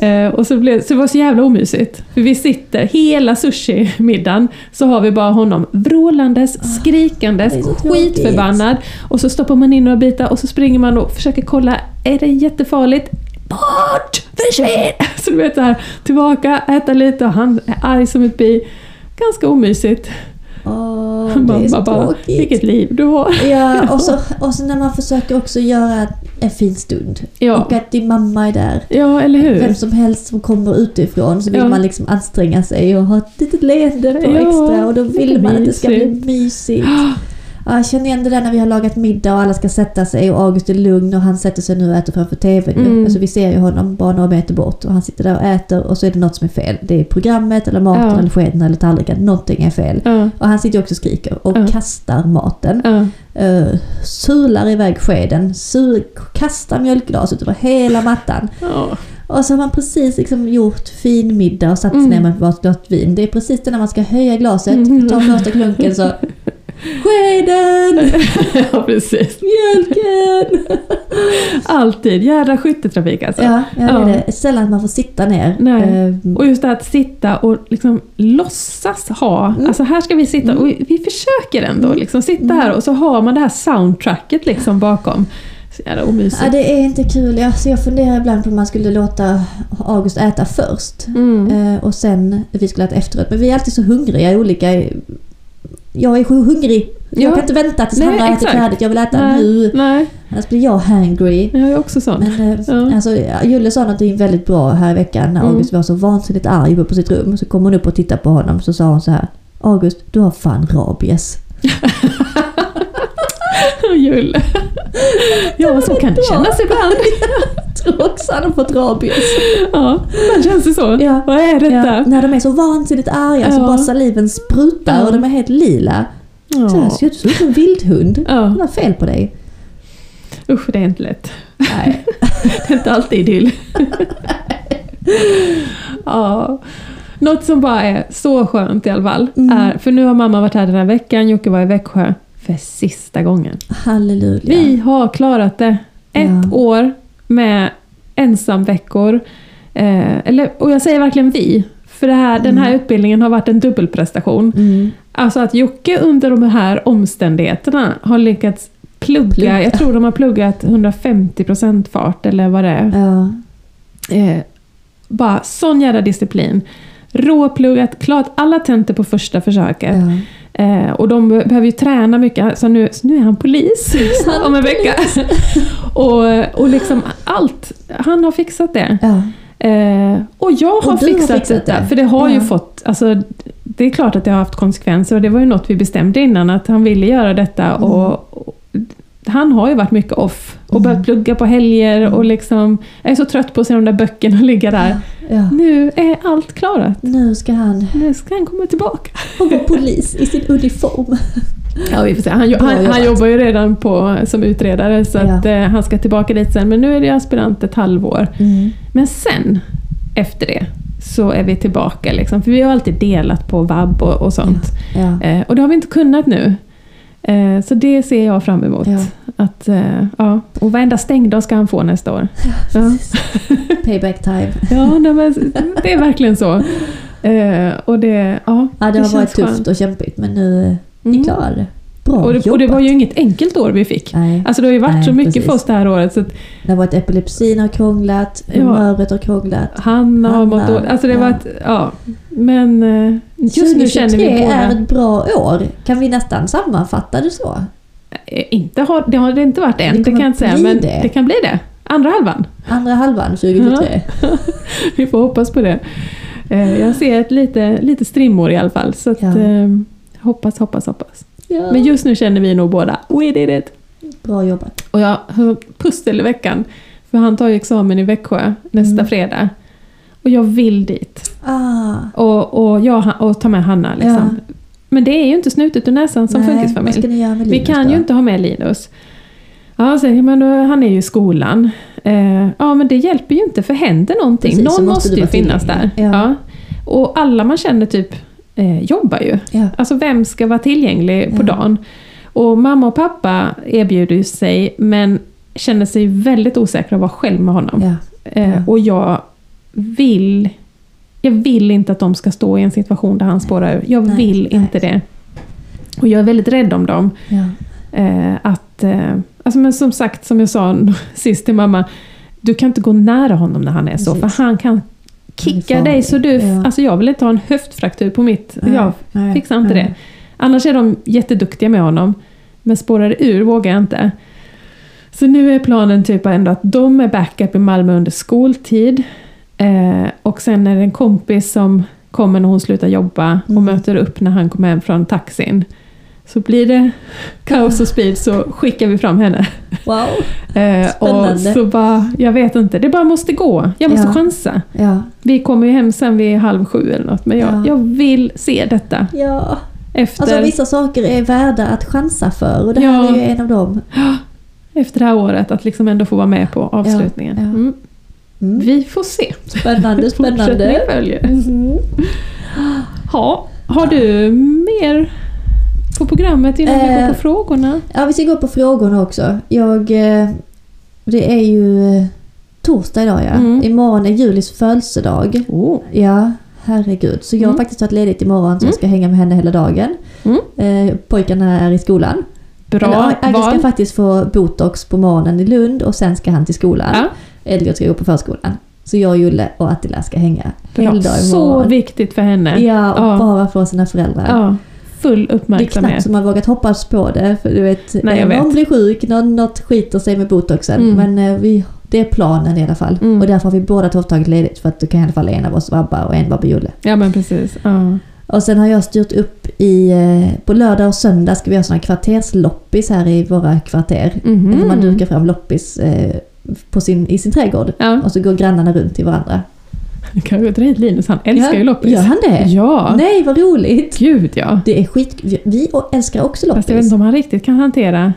Mm. Och så, blev, så det var så jävla omysigt. För vi sitter, hela sushi-middagen, så har vi bara honom vrålandes, skrikandes, Ah, är så skitförbannad. Och så stoppar man in några bitar och så springer man och försöker kolla, är det jättefarligt? Bort! Försvinn! Så du vet så här, tillbaka, äta lite och han är arg som ett bi. Ganska omysigt. Åh, Mamma bara, vilket liv du har. Ja, och så, och så när man försöker också göra en fin stund. Ja. Och att din mamma är där. Ja, eller hur? Vem som helst som kommer utifrån så vill Ja. man liksom anstränga sig och ha ett litet leende på Ja, extra och då vill man att det ska bli mysigt. jag känner igen det där när vi har lagat middag och alla ska sätta sig och August är lugn och han sätter sig nu och äter framför TVn. Mm. Alltså vi ser ju honom bara några meter bort och han sitter där och äter och så är det något som är fel. Det är programmet eller maten Ja. eller skeden eller tallriken. Någonting är fel. Ja, Och han sitter också och skriker och Ja. kastar maten. ja. Uh, surlar iväg skeden, sur, kastar mjölkglaset över hela mattan. ja. Och så har man precis liksom gjort fin middag och satt sig Mm. ner med ett glas vin. Det är precis det när man ska höja glaset, Mm. ta första klunken så Skeden! ja, precis. Mjölken! Alltid. Jädra skytteltrafik alltså. Ja, ja, det är det. Sällan att man får sitta ner. Nej. Eh, Och just det att sitta och liksom låtsas ha, Mm. alltså här ska vi sitta och vi, försöker ändå liksom sitta här och så har man det här soundtracket liksom bakom. Omysigt. ja, det är inte kul. Jag, så jag funderar ibland på om man skulle låta August äta först. Mm. Eh, och sen vi skulle äta efteråt. Men vi är alltid så hungriga i olika... Jag är så hungrig. Ja. Jag kan inte vänta tills Nej, han har ätit färdigt. Jag vill äta Nej, nu. nej, Annars blir jag hangry. jag är också sån. Men eh, Ja. alltså, Julle sa någonting väldigt bra här i veckan när Mm. August var så vansinnigt arg uppe på sitt rum. Så kom hon upp och tittade på honom så sa hon så här. August, du har fan rabies. Julle. Ja, så kan det kännas ibland. Också har fått rabies. Ja, men känns det så? Ja. Vad är detta? Ja, när de är så vansinnigt arga så Ja. bara saliven sprutar Ja. och de är helt lila. Så här, Ja. ser ut som en vildhund. Ja. Han har fel på dig. Usch, det är inte lätt. Nej. Det är inte alltid idyll. ja. Något som bara är så skönt i alla fall, Mm. är, för nu har mamma varit här den här veckan, Jocke var i Växjö för sista gången. Halleluja. Vi har klarat det. Ett Ja. år med ensamveckor. Eh, eller, och jag säger verkligen vi, för det här, den här Mm. utbildningen har varit en dubbelprestation. Mm. Alltså att Jocke under de här omständigheterna har lyckats plugga, Plugga. jag tror de har pluggat 150% fart eller vad det är. Ja. Eh, bara sån jävla disciplin. Råpluggat, klart alla tentor på första försöket. ja. Eh, och de be- behöver ju träna mycket, så nu, så nu är han polis Han om en vecka. och, och liksom allt, han har fixat det. ja. Eh, och jag har Och du har fixat, fixat detta, det. för det har ju Ja. fått, alltså, det är klart att det har haft konsekvenser och det var ju något vi bestämde innan att han ville göra detta Mm. och, och han har ju varit mycket off och börjat plugga på helger och liksom, är så trött på att se de där böckerna ligga där. Ja. Nu är allt klarat. Nu ska han Nu ska han komma tillbaka. vara polis i sin uniform. Ja, vi får se. Han, han, han jobbar ju redan på, som utredare så Ja. att, eh, han ska tillbaka dit sen. Men nu är det aspirant ett halvår. Mm. Men sen, efter det, så är vi tillbaka. Liksom. För vi har alltid delat på vab och, och sånt. Ja. Eh, och det har vi inte kunnat nu. Eh, så det ser jag fram emot. Ja. Att, eh, ja. Och varenda stängdag ska han få nästa år. Ja, Payback time. ja men det är verkligen så. Eh, och det, ja, Ja, det, har känns varit tufft skönt. och kämpigt men nu ni Mm. klarade det. Bra Och det, och det var ju inget enkelt år vi fick. Nej, Alltså det har ju varit Nej, så mycket precis. för oss det här året. Så att det har varit epilepsin har krånglat, Ja. humöret har krånglat. han har mått dåligt. Alltså det har ja. varit, ja. Men eh, just nu känner 2023 vi båda... är ett bra år. Kan vi nästan sammanfatta det så? Eh, Inte har, det har det inte varit än, Det det, kan jag inte säga. Men det. det. kan bli det. Andra halvan. Andra halvan 2023. Vi får hoppas på det. Eh, Jag ser ett lite, lite strimmor i alla fall. Så att, Ja. eh, hoppas, hoppas, hoppas. Ja. Men just nu känner vi nog båda, we did it! Bra jobbat. Och jag har pussel i veckan. För han tar ju examen i Växjö nästa Mm. fredag. Och jag vill dit. Ah, Och, och, jag, och ta med Hanna liksom. Men det är ju inte snutet ur näsan som nej, funkisfamilj. Vi kan då? ju inte ha med Linus. Ja, så, men då, han är ju i skolan. Eh, ja, men det hjälper ju inte för händer någonting. Precis, Någon måste måste, ju finnas där. Ja. Ja. Och alla man känner typ eh, jobbar ju. Ja. Alltså vem ska vara tillgänglig på Ja. dagen? Och mamma och pappa erbjuder ju sig men känner sig väldigt osäkra att vara själv med honom. Eh. Och jag vill jag vill inte att de ska stå i en situation där han spårar ur. Jag Nej, vill nej. inte det. Och jag är väldigt rädd om dem. Ja. Eh, att, eh, alltså men som sagt, som jag sa sist till mamma, du kan inte gå nära honom när han är så, Precis. för han kan kicka farlig. dig så du... Ja. Alltså jag vill inte ha en höftfraktur på mitt... Nej, Jag nej, fixar inte det. Annars är de jätteduktiga med honom, men spårar ur vågar jag inte. Så nu är planen typ ändå att de är backup i Malmö under skoltid. Eh, och sen är det en kompis som kommer när hon slutar jobba och Mm. möter upp när han kommer hem från taxin. Så blir det kaos och speed så skickar vi fram henne. Wow. Eh, och Spännande. så bara, jag vet inte, det bara måste gå. Jag måste Ja. chansa. Ja. Vi kommer ju hem sen vid halv sju eller något, men jag, Ja. jag vill se detta. ja. Efter, Alltså vissa saker är värda att chansa för och det här Ja. är ju en av dem. efter det här året, att liksom ändå få vara med på avslutningen. Mm. Mm. Vi får se. Spännande, spännande. följer. Mhm. Ha, har du mer på programmet innan vi går Eh, på frågorna? Ja, vi ska gå på frågorna också. Jag... eh, Det är ju eh, torsdag idag ja. Mm. Imorgon är Julis födelsedag. Oh. Ja, herregud. Så jag har Mm. faktiskt tagit ledigt imorgon så jag Mm. ska hänga med henne hela dagen. Mm. Eh, pojkarna är i skolan. Bra Eller, Agge ska faktiskt få botox på morgonen i Lund och sen ska han till skolan. Ja, Elliot ska gå på förskolan. Så jag, Julle och Attila ska hänga bra. hela dag Så imorgon. viktigt för henne. Ja, och Ja. bara få sina föräldrar. Ja, full Det är knappt uppmärksamhet. som man vågat hoppas på det. För du vet, Nej, någon vet. blir sjuk, någon, något skiter sig med botoxen. Mm. Men eh, vi, det är planen i alla fall. Mm. Och därför har vi båda två tagit ledigt. För att då kan i alla fall en av oss vabba och en vabba Julle. Ja men precis. Ja. Och sen har jag styrt upp i... eh, På lördag och söndag ska vi ha såna kvartersloppis här i våra kvarter. Mhm. Där man dukar fram loppis eh, på sin, i sin trädgård. Ja, Och så går grannarna runt till varandra. kanske dra hit Linus, han älskar Ja, ju loppis. Gör han det? Ja, Nej, vad roligt! gud ja. Det är skit... vi- Vi älskar också loppis. Fast jag vet inte om han riktigt kan hantera.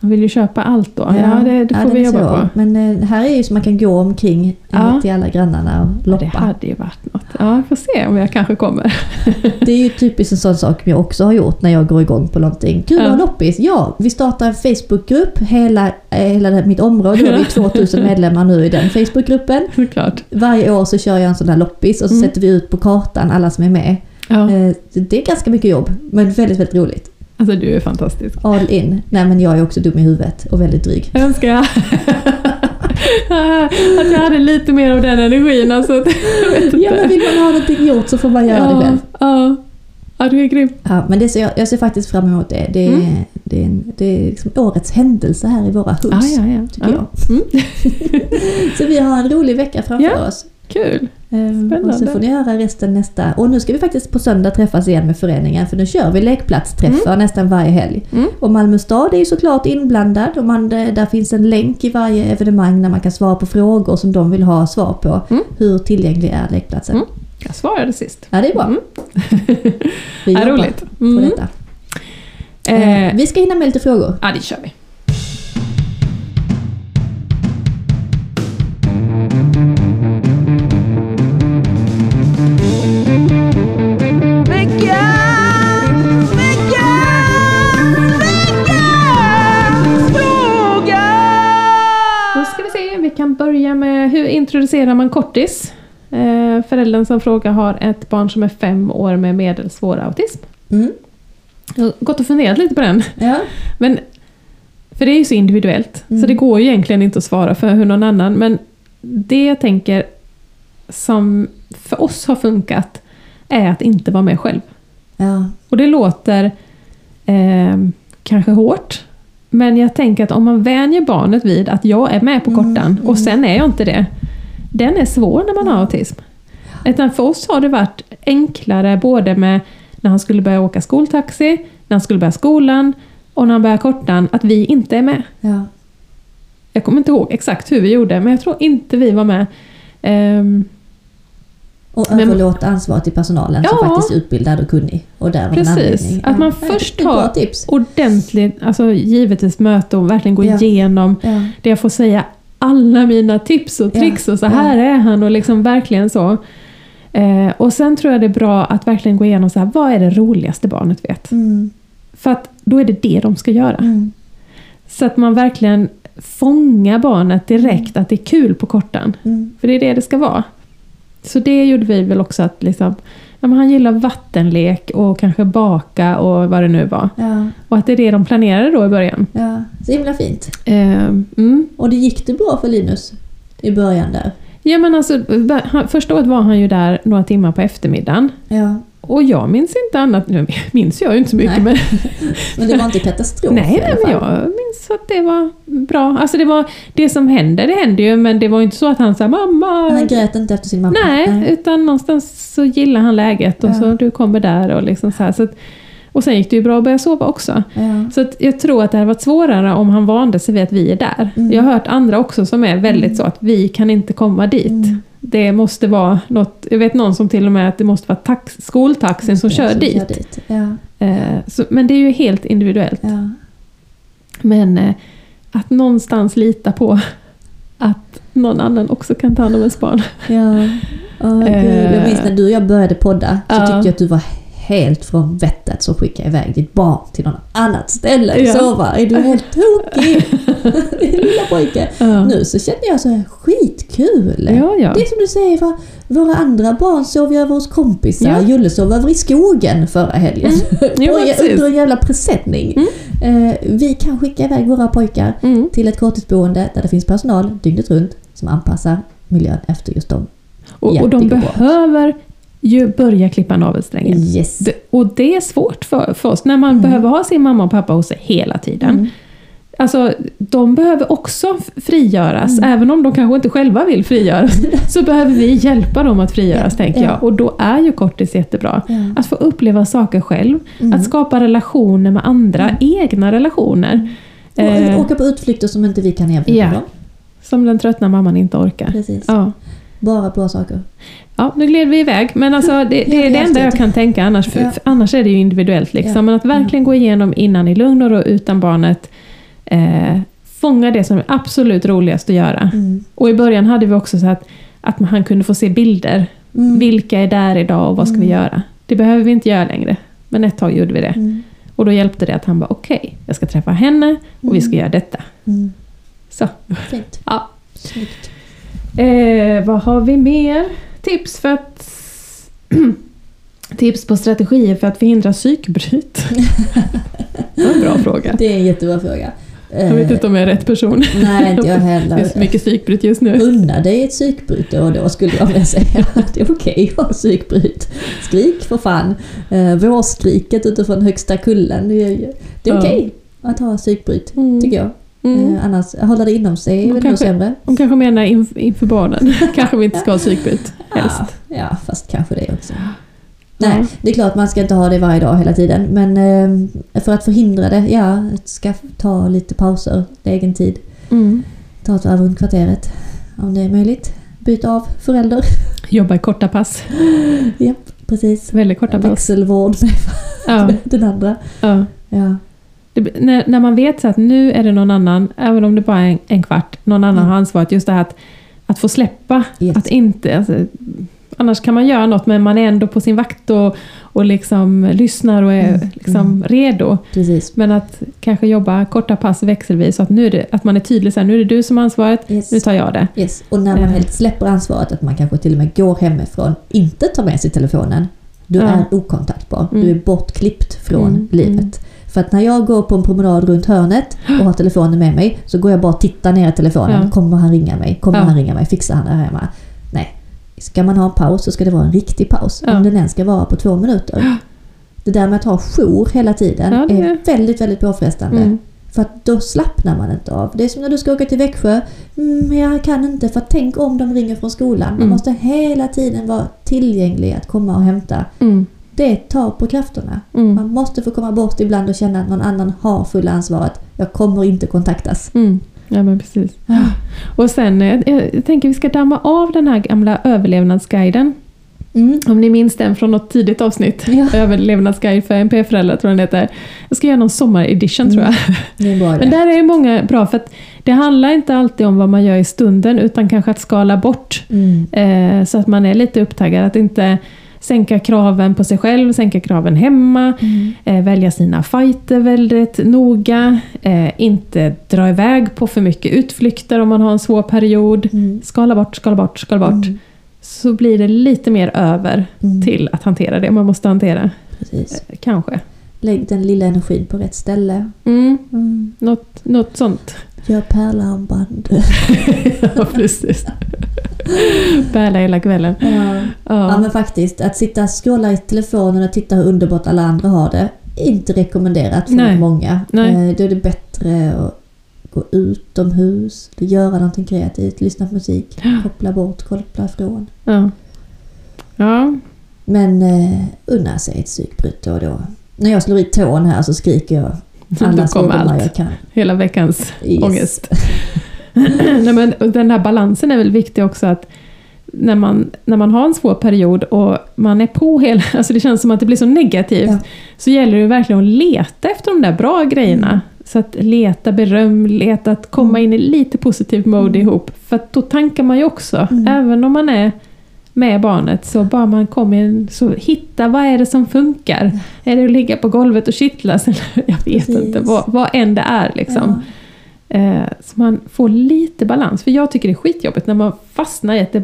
Han vill ju köpa allt då. Ja, det, det ja, får den vi är jobba svår. på. Men eh, här är ju så man kan gå omkring Ja. ja. till alla grannarna och Ja, loppa. det hade ju varit något. Ja, vi får se om jag kanske kommer. Det är ju typiskt en sån sak jag också har gjort när jag går igång på någonting. Kul att Ja. ha loppis! Ja, vi startar en Facebookgrupp. Hela, eh, hela det- mitt område, då har vi 2000 medlemmar nu i den Facebookgruppen. Såklart. Varje år så kör jag en sån här loppis och så Mm. sätter vi ut på kartan alla som är med. Ja, Eh, Det är ganska mycket jobb, men väldigt, väldigt roligt. Alltså du är fantastisk. All in. Nej men jag är också dum i huvudet och väldigt dryg. Jag önskar jag att jag hade lite mer av den energin. Alltså, jag vet inte. Ja men vill man ha någonting gjort så får man göra det ja, själv. ja. ja, du är grym. Ja, men det ser jag, jag ser faktiskt fram emot det. Det är, Mm. det är, det är liksom årets händelse här i våra hus. Ja, ja, ja. tycker ja. Mm. Så vi har en rolig vecka framför oss. Kul! Ehm, Spännande. Och så får ni höra resten nästa. Och nu ska vi faktiskt på söndag träffas igen med föreningen för nu kör vi lekplatsträffar nästan varje helg. Mm. Och Malmö stad är ju såklart inblandad och man, där finns en länk i varje evenemang där man kan svara på frågor som de vill ha svar på. Mm. Hur tillgänglig är lekplatsen? Mm. Jag svarade sist. Ja, det är bra. Mm. Vi jobbar roligt. på Mm. detta. Eh, Eh, vi ska hinna med lite frågor. ja, det kör vi. Introducerar man kortis? Eh, föräldern som frågar har ett barn som är fem år med medelsvår autism. Mm. Jag har gått och funderat lite på den. Ja. Men, för det är ju så individuellt, Mm. så det går ju egentligen inte att svara för hur någon annan. Men det jag tänker som för oss har funkat är att inte vara med själv. Ja. Och det låter eh, kanske hårt, men jag tänker att om man vänjer barnet vid att jag är med på Mm, kortan mm. och sen är jag inte det. Den är svår när man har autism. Utan för oss har det varit enklare både med när han skulle börja åka skoltaxi, när han skulle börja skolan och när han börjar kortan, att vi inte är med. ja. Jag kommer inte ihåg exakt hur vi gjorde, men jag tror inte vi var med. Ehm, Och överlåta ansvaret till personalen som Ja. faktiskt är utbildad och kunnig. Och där Precis. Att man Ja, först har- ordentligt, alltså givetvis möte och verkligen gå Ja. igenom Ja. det jag får säga alla mina tips och tricks och så här är han och liksom verkligen så. Eh, och sen tror jag det är bra att verkligen gå igenom så här, vad är det roligaste barnet vet? Mm. För att då är det det de ska göra. Mm. Så att man verkligen fångar barnet direkt att det är kul på kortan. Mm. För det är det det ska vara. Så det gjorde vi väl också att liksom, ja, men han gillar vattenlek och kanske baka och vad det nu var. Ja. Och att det är det de planerade då i början. ja, så himla fint. Eh, mm. Och det gick det bra för Linus i början där? Ja men alltså, första året var han ju där några timmar på eftermiddagen. Ja. Och jag minns inte annat, nu minns jag ju inte så mycket Nej. men... Men det var inte katastrof nej, nej, men jag minns att det var bra. Alltså det var, det som hände, det hände ju men det var ju inte så att han sa mamma... Han grät inte efter sin mamma? Nej, utan någonstans så gillar han läget och Ja. så du kommer där och liksom så här. Så att, och sen gick det ju bra att börja sova också. Ja. Så jag tror att det hade varit svårare om han vande sig vid att vi är där. Mm. Jag har hört andra också som är väldigt så att vi kan inte komma dit. Mm. Det måste vara något, jag vet någon som till och med att det måste vara tax, skoltaxin som kör som dit. Kör dit. Ja. Eh, så, men det är ju helt individuellt. Ja. Men eh, att någonstans lita på att någon annan också kan ta hand om ens barn. Ja. Gud. Jag minns när du och jag började podda så tyckte jag att du var helt från vettet som skickade iväg ditt barn till något annat ställe och Ja. sova. Är du helt tokig? Lilla pojke. Ja. Nu så känner jag så här, skitkul! Ja, ja. Det är som du säger, va? våra andra barn sov ju över hos kompisar. Ja. Julle sov över i skogen förra helgen. Jo, Och precis. under en jävla presenning. Eh, vi kan skicka iväg våra pojkar Mm. till ett korttidsboende där det finns personal dygnet runt som anpassar miljön efter just dem. Och, och de behöver ju börja klippa navelsträngen. Yes. Det, och det är svårt för, för oss när man behöver ha sin mamma och pappa hos sig hela tiden. Mm. Alltså, de behöver också frigöras, Mm. även om de kanske inte själva vill frigöras. så behöver vi hjälpa dem att frigöras, Ja, tänker ja. jag. Och då är ju kortis jättebra. Ja. Att få uppleva saker själv, Mm. att skapa relationer med andra, egna relationer. Och Eh, åka på utflykter som inte vi kan erbjuda dem. som den tröttna mamman inte orkar. Precis. Ja. Bara bra saker. Ja, nu gled vi iväg, men alltså det, det är det enda jag kan tänka, annars, för, för annars är det ju individuellt. Liksom. Men att verkligen gå igenom innan i lugn och ro utan barnet, eh, fånga det som är absolut roligast att göra. Mm. Och i början hade vi också så att, att han kunde få se bilder. Mm. Vilka är där idag och vad ska vi Mm. göra? Det behöver vi inte göra längre. Men ett tag gjorde vi det. Mm. Och då hjälpte det att han bara okej, jag ska träffa henne och vi ska Mm. göra detta. Mm. Så. Fint. Ja. Snyggt. Eh, vad har vi mer? Tips för att... Tips på strategier för att förhindra psykbryt? det var en bra fråga. Det är en jättebra fråga. Jag vet inte om jag är rätt person. Nej, inte jag Det heller. är så mycket psykbryt just nu. Unna dig ett psykbryt då och då skulle jag vilja säga. Det är okej att ha psykbryt. Skrik för fan. Eh, vårskriket utifrån högsta kullen. Det är, det är Ja. okej att ha psykbryt, Mm. tycker jag. Mm. Eh, annars, hålla det inom sig är väl kanske- sämre. De kanske menar inf- inför barnen. kanske vi inte ska ha psykbryt helst. Ja, ja, fast kanske det också. Ja. Nej, det är klart man ska inte ha det varje dag hela tiden. Men eh, för att förhindra det, ja, ska ta lite pauser, egen tid. Mm. Ta ett varv runt kvarteret om det är möjligt. Byta av förälder. Jobba i korta pass. Japp, precis. Väldigt korta pass. Växelvård med Ja, den andra. ja. Ja. Det, när, när man vet så att nu är det någon annan, även om det bara är en, en kvart, någon annan Mm. har ansvaret. Just det här att, att få släppa. Yes. Att inte, alltså, annars kan man göra något men man är ändå på sin vakt och, och liksom lyssnar och är Mm, liksom mm. redo. Precis. Men att kanske jobba korta pass växelvis så att, nu är det, att man är tydlig så här, nu är det du som har ansvaret, Yes. nu tar jag det. Yes. Och när man Eh. helt släpper ansvaret, att man kanske till och med går hemifrån, inte tar med sig telefonen. Du Ja. är okontaktbar. Mm. Du är bortklippt från Mm, livet. För att när jag går på en promenad runt hörnet och har telefonen med mig så går jag bara och tittar ner i telefonen. Ja. Kommer han ringa mig? Kommer Ja. han ringa mig? Fixar han det här hemma? Nej. Ska man ha en paus så ska det vara en riktig paus. Ja. Om den ens ska vara på två minuter. Det där med att ha jour hela tiden det- är väldigt, väldigt påfrestande. Mm. För att då slappnar man inte av. Det är som när du ska åka till Växjö. Mm, men jag kan inte för tänk om de ringer från skolan. Man Mm. måste hela tiden vara tillgänglig att komma och hämta. Mm. Det tar på krafterna. Mm. Man måste få komma bort ibland och känna att någon annan har fulla ansvaret. Jag kommer inte kontaktas. Mm. Ja men precis. Och sen, eh, jag, jag tänker vi ska damma av den här gamla överlevnadsguiden. Mm. Om ni minns den från något tidigt avsnitt. Ja. Överlevnadsguide för NP-föräldrar tror jag den heter. Jag ska göra någon sommaredition tror jag. Idé. Men där är många bra för att det handlar inte alltid om vad man gör i stunden utan kanske att skala bort Mm. eh, så att man är lite upptaggad. Att inte sänka kraven på sig själv, sänka kraven hemma, Mm. eh, välja sina fighter väldigt noga, eh, inte dra iväg på för mycket utflykter om man har en svår period. Mm. Skala bort, skala bort, skala bort. Mm. Så blir det lite mer över Mm. till att hantera det man måste hantera. Precis. Eh, Kanske. Lägg den lilla energin på rätt ställe. Mm, Mm. något, något sånt. Gör pärlarmband. ja, precis. Bäla hela kvällen. Ja. Ja Ja. men faktiskt, att sitta och scrolla i telefonen och titta hur underbart alla andra har det. Inte rekommenderat för Nej. många. Nej. Eh, Då är det bättre att gå utomhus, göra någonting kreativt, lyssna på musik, koppla bort, koppla ifrån. Ja. ja. Men eh, unna sig ett psykbryt då och då. När jag slår i tån här så skriker jag alla kommer allt. jag kan. Hela veckans Yes. ångest. Nej, men den här balansen är väl viktig också att när man, när man har en svår period och man är på hela, alltså det känns som att det blir så negativt, Ja. så gäller det verkligen att leta efter de där bra grejerna. Mm. Så att leta beröm, leta att komma in i lite positiv mode ihop. För att då tankar man ju också, Mm. även om man är med barnet, så bara man kommer in, så hitta vad är det som funkar. Är det att ligga på golvet och kittlas? Jag vet Precis. inte, vad, vad än det är liksom. Eh, så man får lite balans. För jag tycker det är skitjobbigt när man fastnar i att det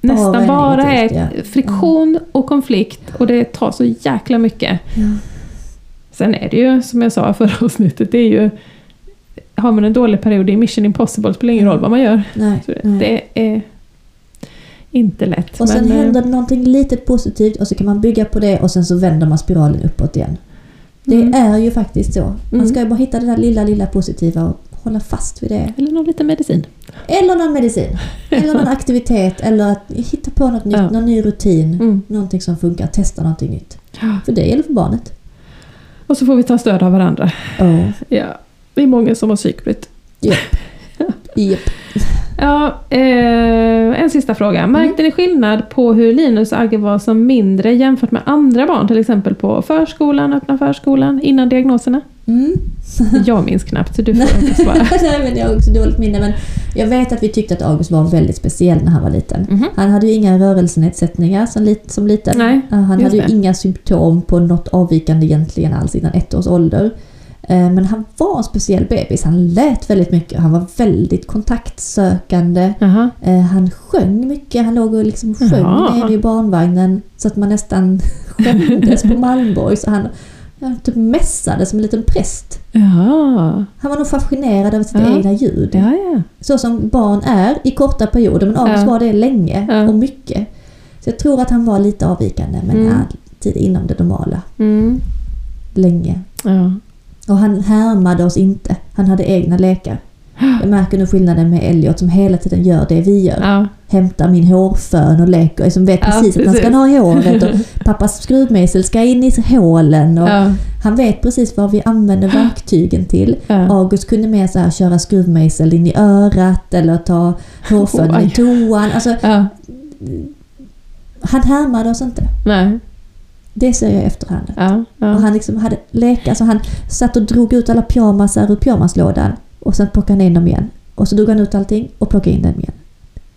nästan är bara är ja. friktion och konflikt och det tar så jäkla mycket. Ja. Sen är det ju, som jag sa i förra avsnittet, det är ju har man en dålig period, det är mission impossible, det spelar ingen roll vad man gör. Nej, Så nej. det är inte lätt. Och sen men, eh, händer det någonting litet positivt och så kan man bygga på det och sen så vänder man spiralen uppåt igen. Det Mm. är ju faktiskt så. Man Mm. ska ju bara hitta det där lilla, lilla positiva och hålla fast vid det. Eller någon liten medicin. Eller någon medicin. Eller någon aktivitet. Eller att hitta på något nytt, Ja. någon ny rutin. Mm. Någonting som funkar. Testa någonting nytt. För det gäller för barnet. Och så får vi ta stöd av varandra. Oh. Ja, det är många som har psykbryt. Japp. Japp. Ja, eh, en sista fråga. Märkte ni skillnad på hur Linus och Agge var som mindre jämfört med andra barn? Till exempel på förskolan, öppna förskolan, innan diagnoserna? Mm. Jag minns knappt, så du får svara. Nej, men jag har också dåligt minne. Men jag vet att vi tyckte att August var väldigt speciell när han var liten. Mhm. Han hade ju inga rörelsenedsättningar som, lit, som liten. Nej, Han hade ju det. inga symptom på något avvikande egentligen alls innan ett års ålder. Eh, Men han var en speciell bebis. Han lät väldigt mycket. Han var väldigt kontaktsökande. Jaha. Eh, Han sjöng mycket. Han låg och liksom sjöng Jaha. i barnvagnen så att man nästan skämdes på Malmborg. Så han typ mässade som en liten präst. Ja, Han var nog fascinerad av sitt egna ljud. ja, ja. Så som barn är i korta perioder, men August Ja. var det länge och mycket. Så jag tror att han var lite avvikande, men Mm. alltid inom det normala. Mm. Länge. ja. Och han härmade oss inte. Han hade egna lekar. Jag märker nu skillnaden med Elliot som hela tiden gör det vi gör. Ja. Hämtar min hårfön och leker, som vet Ja, precis att han ska precis. ha i håret. Och pappas skruvmejsel ska in i hålen. Och Ja. Han vet precis vad vi använder verktygen till. August kunde mer så här köra skruvmejsel in i örat eller ta hårfön Oj. i toan. Alltså, han härmade oss inte. Nej. Det ser jag i efterhand. Ja. Och Ja. han liksom hade lekar, så han satt och drog ut alla pyjamasar ur pyjamaslådan och sen plockade han in dem igen. Och så drog han ut allting och plockade in dem igen.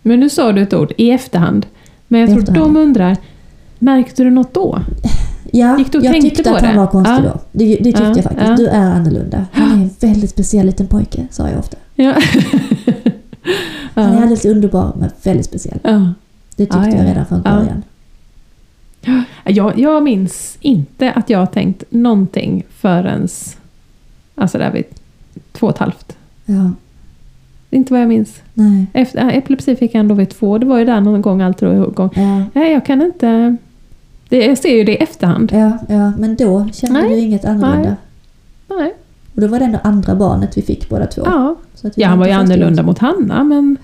Men nu sa du ett ord, i efterhand. Men jag tror efterhand. de undrar, märkte du något då? Ja, Gick du och jag tänkte tyckte på att han det? var konstig Ja. då. Det, det tyckte Ja, jag faktiskt. ja. Du är annorlunda. Han är en väldigt speciell liten pojke, sa jag ofta. Ja. Han är alldeles underbar, men väldigt speciell. Det tyckte Ja, ja, jag ja. redan från Ja. början. Jag, jag minns inte att jag har tänkt någonting förrän alltså där vid två och ett halvt. Ja, inte vad jag minns. nej. Efter, äh, epilepsi fick jag ändå vid två. Det var ju där någon gång allt drog igång. Ja, Nej, jag kan inte... Det, jag ser ju det i efterhand. ja, ja, men då kände Nej. du inget annorlunda. Nej. Och då var det ändå andra barnet vi fick båda två. Ja, Så att vi ja han var ju annorlunda mot Hanna, men...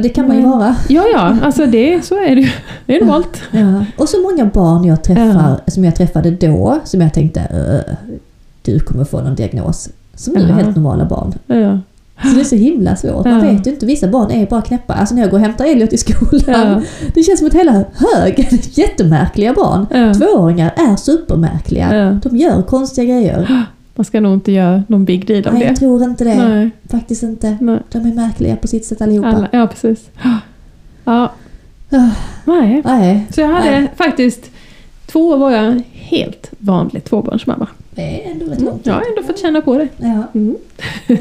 Och det kan man ju vara. Ja, ja, alltså det, så är det ju. Det är normalt. Ja. Och så många barn jag träffar, som jag träffade då, som jag tänkte "Öh, du kommer få någon diagnos. Som nu är Ja. helt normala barn. Ja. Så det är så himla svårt. Man Ja. vet ju inte, vissa barn är bara knäppa. Alltså när jag går och hämtar Elliot i skolan, Ja. det känns som att hela högen är jättemärkliga barn. Ja. Tvååringar är supermärkliga. Ja. De gör konstiga grejer. Man ska nog inte göra någon big deal av Nej, det. jag tror inte det. Nej, Faktiskt inte. nej. De är märkliga på sitt sätt allihopa. Alla, ja, precis. Ja. Ah. Nej. Nej, Så jag hade Nej. faktiskt... Två år var jag helt vanlig tvåbarnsmamma. det är ändå rätt Mm. långt. Jag har ändå fått känna på det. Ja. Mm.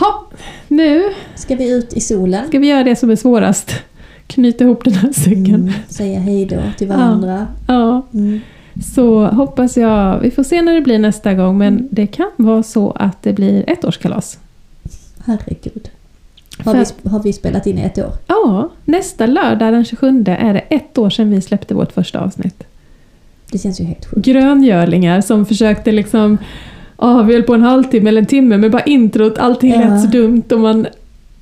ha, nu Ska vi ut i solen? ska vi göra det som är svårast. Knyta ihop den här säcken. Mm, säga hej då till varandra. Ja, Mm. Så hoppas jag... Vi får se när det blir nästa gång, men det kan vara så att det blir ett årskalas. Herregud. Har För- vi, har vi spelat in i ett år? Ja, nästa lördag den 27 är det ett år sedan vi släppte vårt första avsnitt. Det känns ju helt sjukt. Gröngörlingar som försökte liksom... Ja, vi höll på en halvtimme eller en timme med bara introt, allting Ja. lät så dumt och man...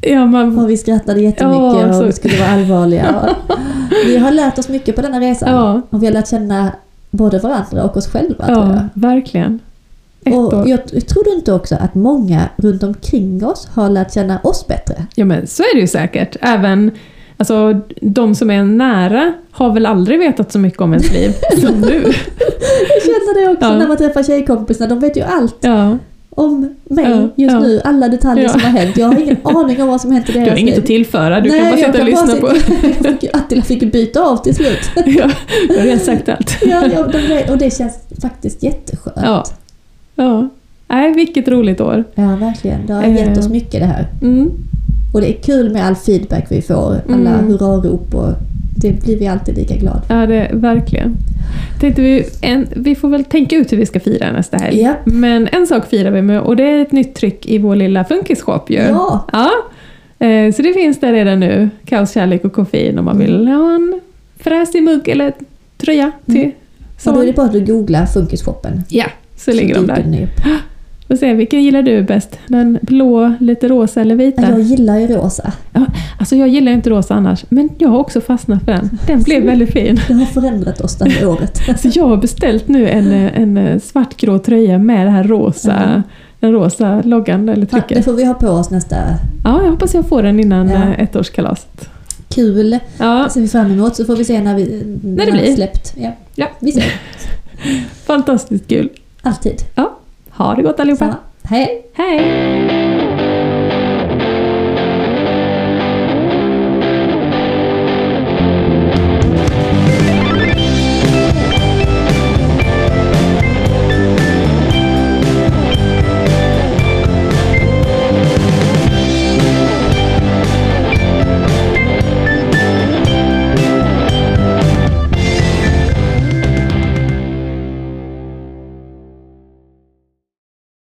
Ja, man... Och vi skrattade jättemycket Ja, så- och vi skulle vara allvarliga. vi har lärt oss mycket på denna resan. Ja. Och vi har lärt känna både varandra och oss själva tror Ja, jag. verkligen. Ett Och år. jag tror du inte också att många runt omkring oss har lärt känna oss bättre? Ja, men så är det ju säkert. Även alltså, de som är nära har väl aldrig vetat så mycket om ens liv som nu. Jag känner det också Ja. när man träffar tjejkompisar. De vet ju allt Ja, om mig Ja, just ja. nu. Alla detaljer Ja. som har hänt. Jag har ingen aning om vad som hänt i deras du har inget liv. att tillföra, du kan Nej, bara jag sitta och lyssna på. sitta- Jag fick, Attila fick ju byta av till slut. ja, du har redan sagt allt. ja, ja, de vet, och det känns faktiskt jätteskönt. Ja. Ja. Nej, vilket roligt år. Ja, verkligen. Det har Eh. gett oss mycket det här. Mm. Och det är kul med all feedback vi får. Alla Mm. hurrarop och det blir vi alltid lika glada för. Ja, det, verkligen. Tänkte vi, en, vi får väl tänka ut hur vi ska fira nästa helg. Japp. Men en sak firar vi med och det är ett nytt tryck i vår lilla funkisshop ju. Ja. ja. Eh, Så det finns där redan nu. Kaos, kärlek och koffein om man Mm. vill ha en fräsig mugg eller tröja till Mm. Och då är det bara att du googlar funkisshoppen. Ja, så ligger de där. upp. Och se, vilken gillar du bäst? Den blå, lite rosa eller vita? Jag gillar ju rosa. Alltså jag gillar inte rosa annars, men jag har också fastnat för den. Den blev väldigt fin. Det har förändrat oss det här året. Så jag har beställt nu en, eh, en svartgrå tröja med det här rosa, Ja. den rosa loggan eller Ja, det trycket. får vi ha på oss nästa. Ja, jag hoppas jag får den innan Ja. eh, ettårskalaset. Kul! Ja, Det ser vi fram emot så får vi se när, vi, när det den blir. släppt. Ja. Ja. Vi ser. fantastiskt kul. Alltid. Ja, ha det gott allihopa. Hej! Hej!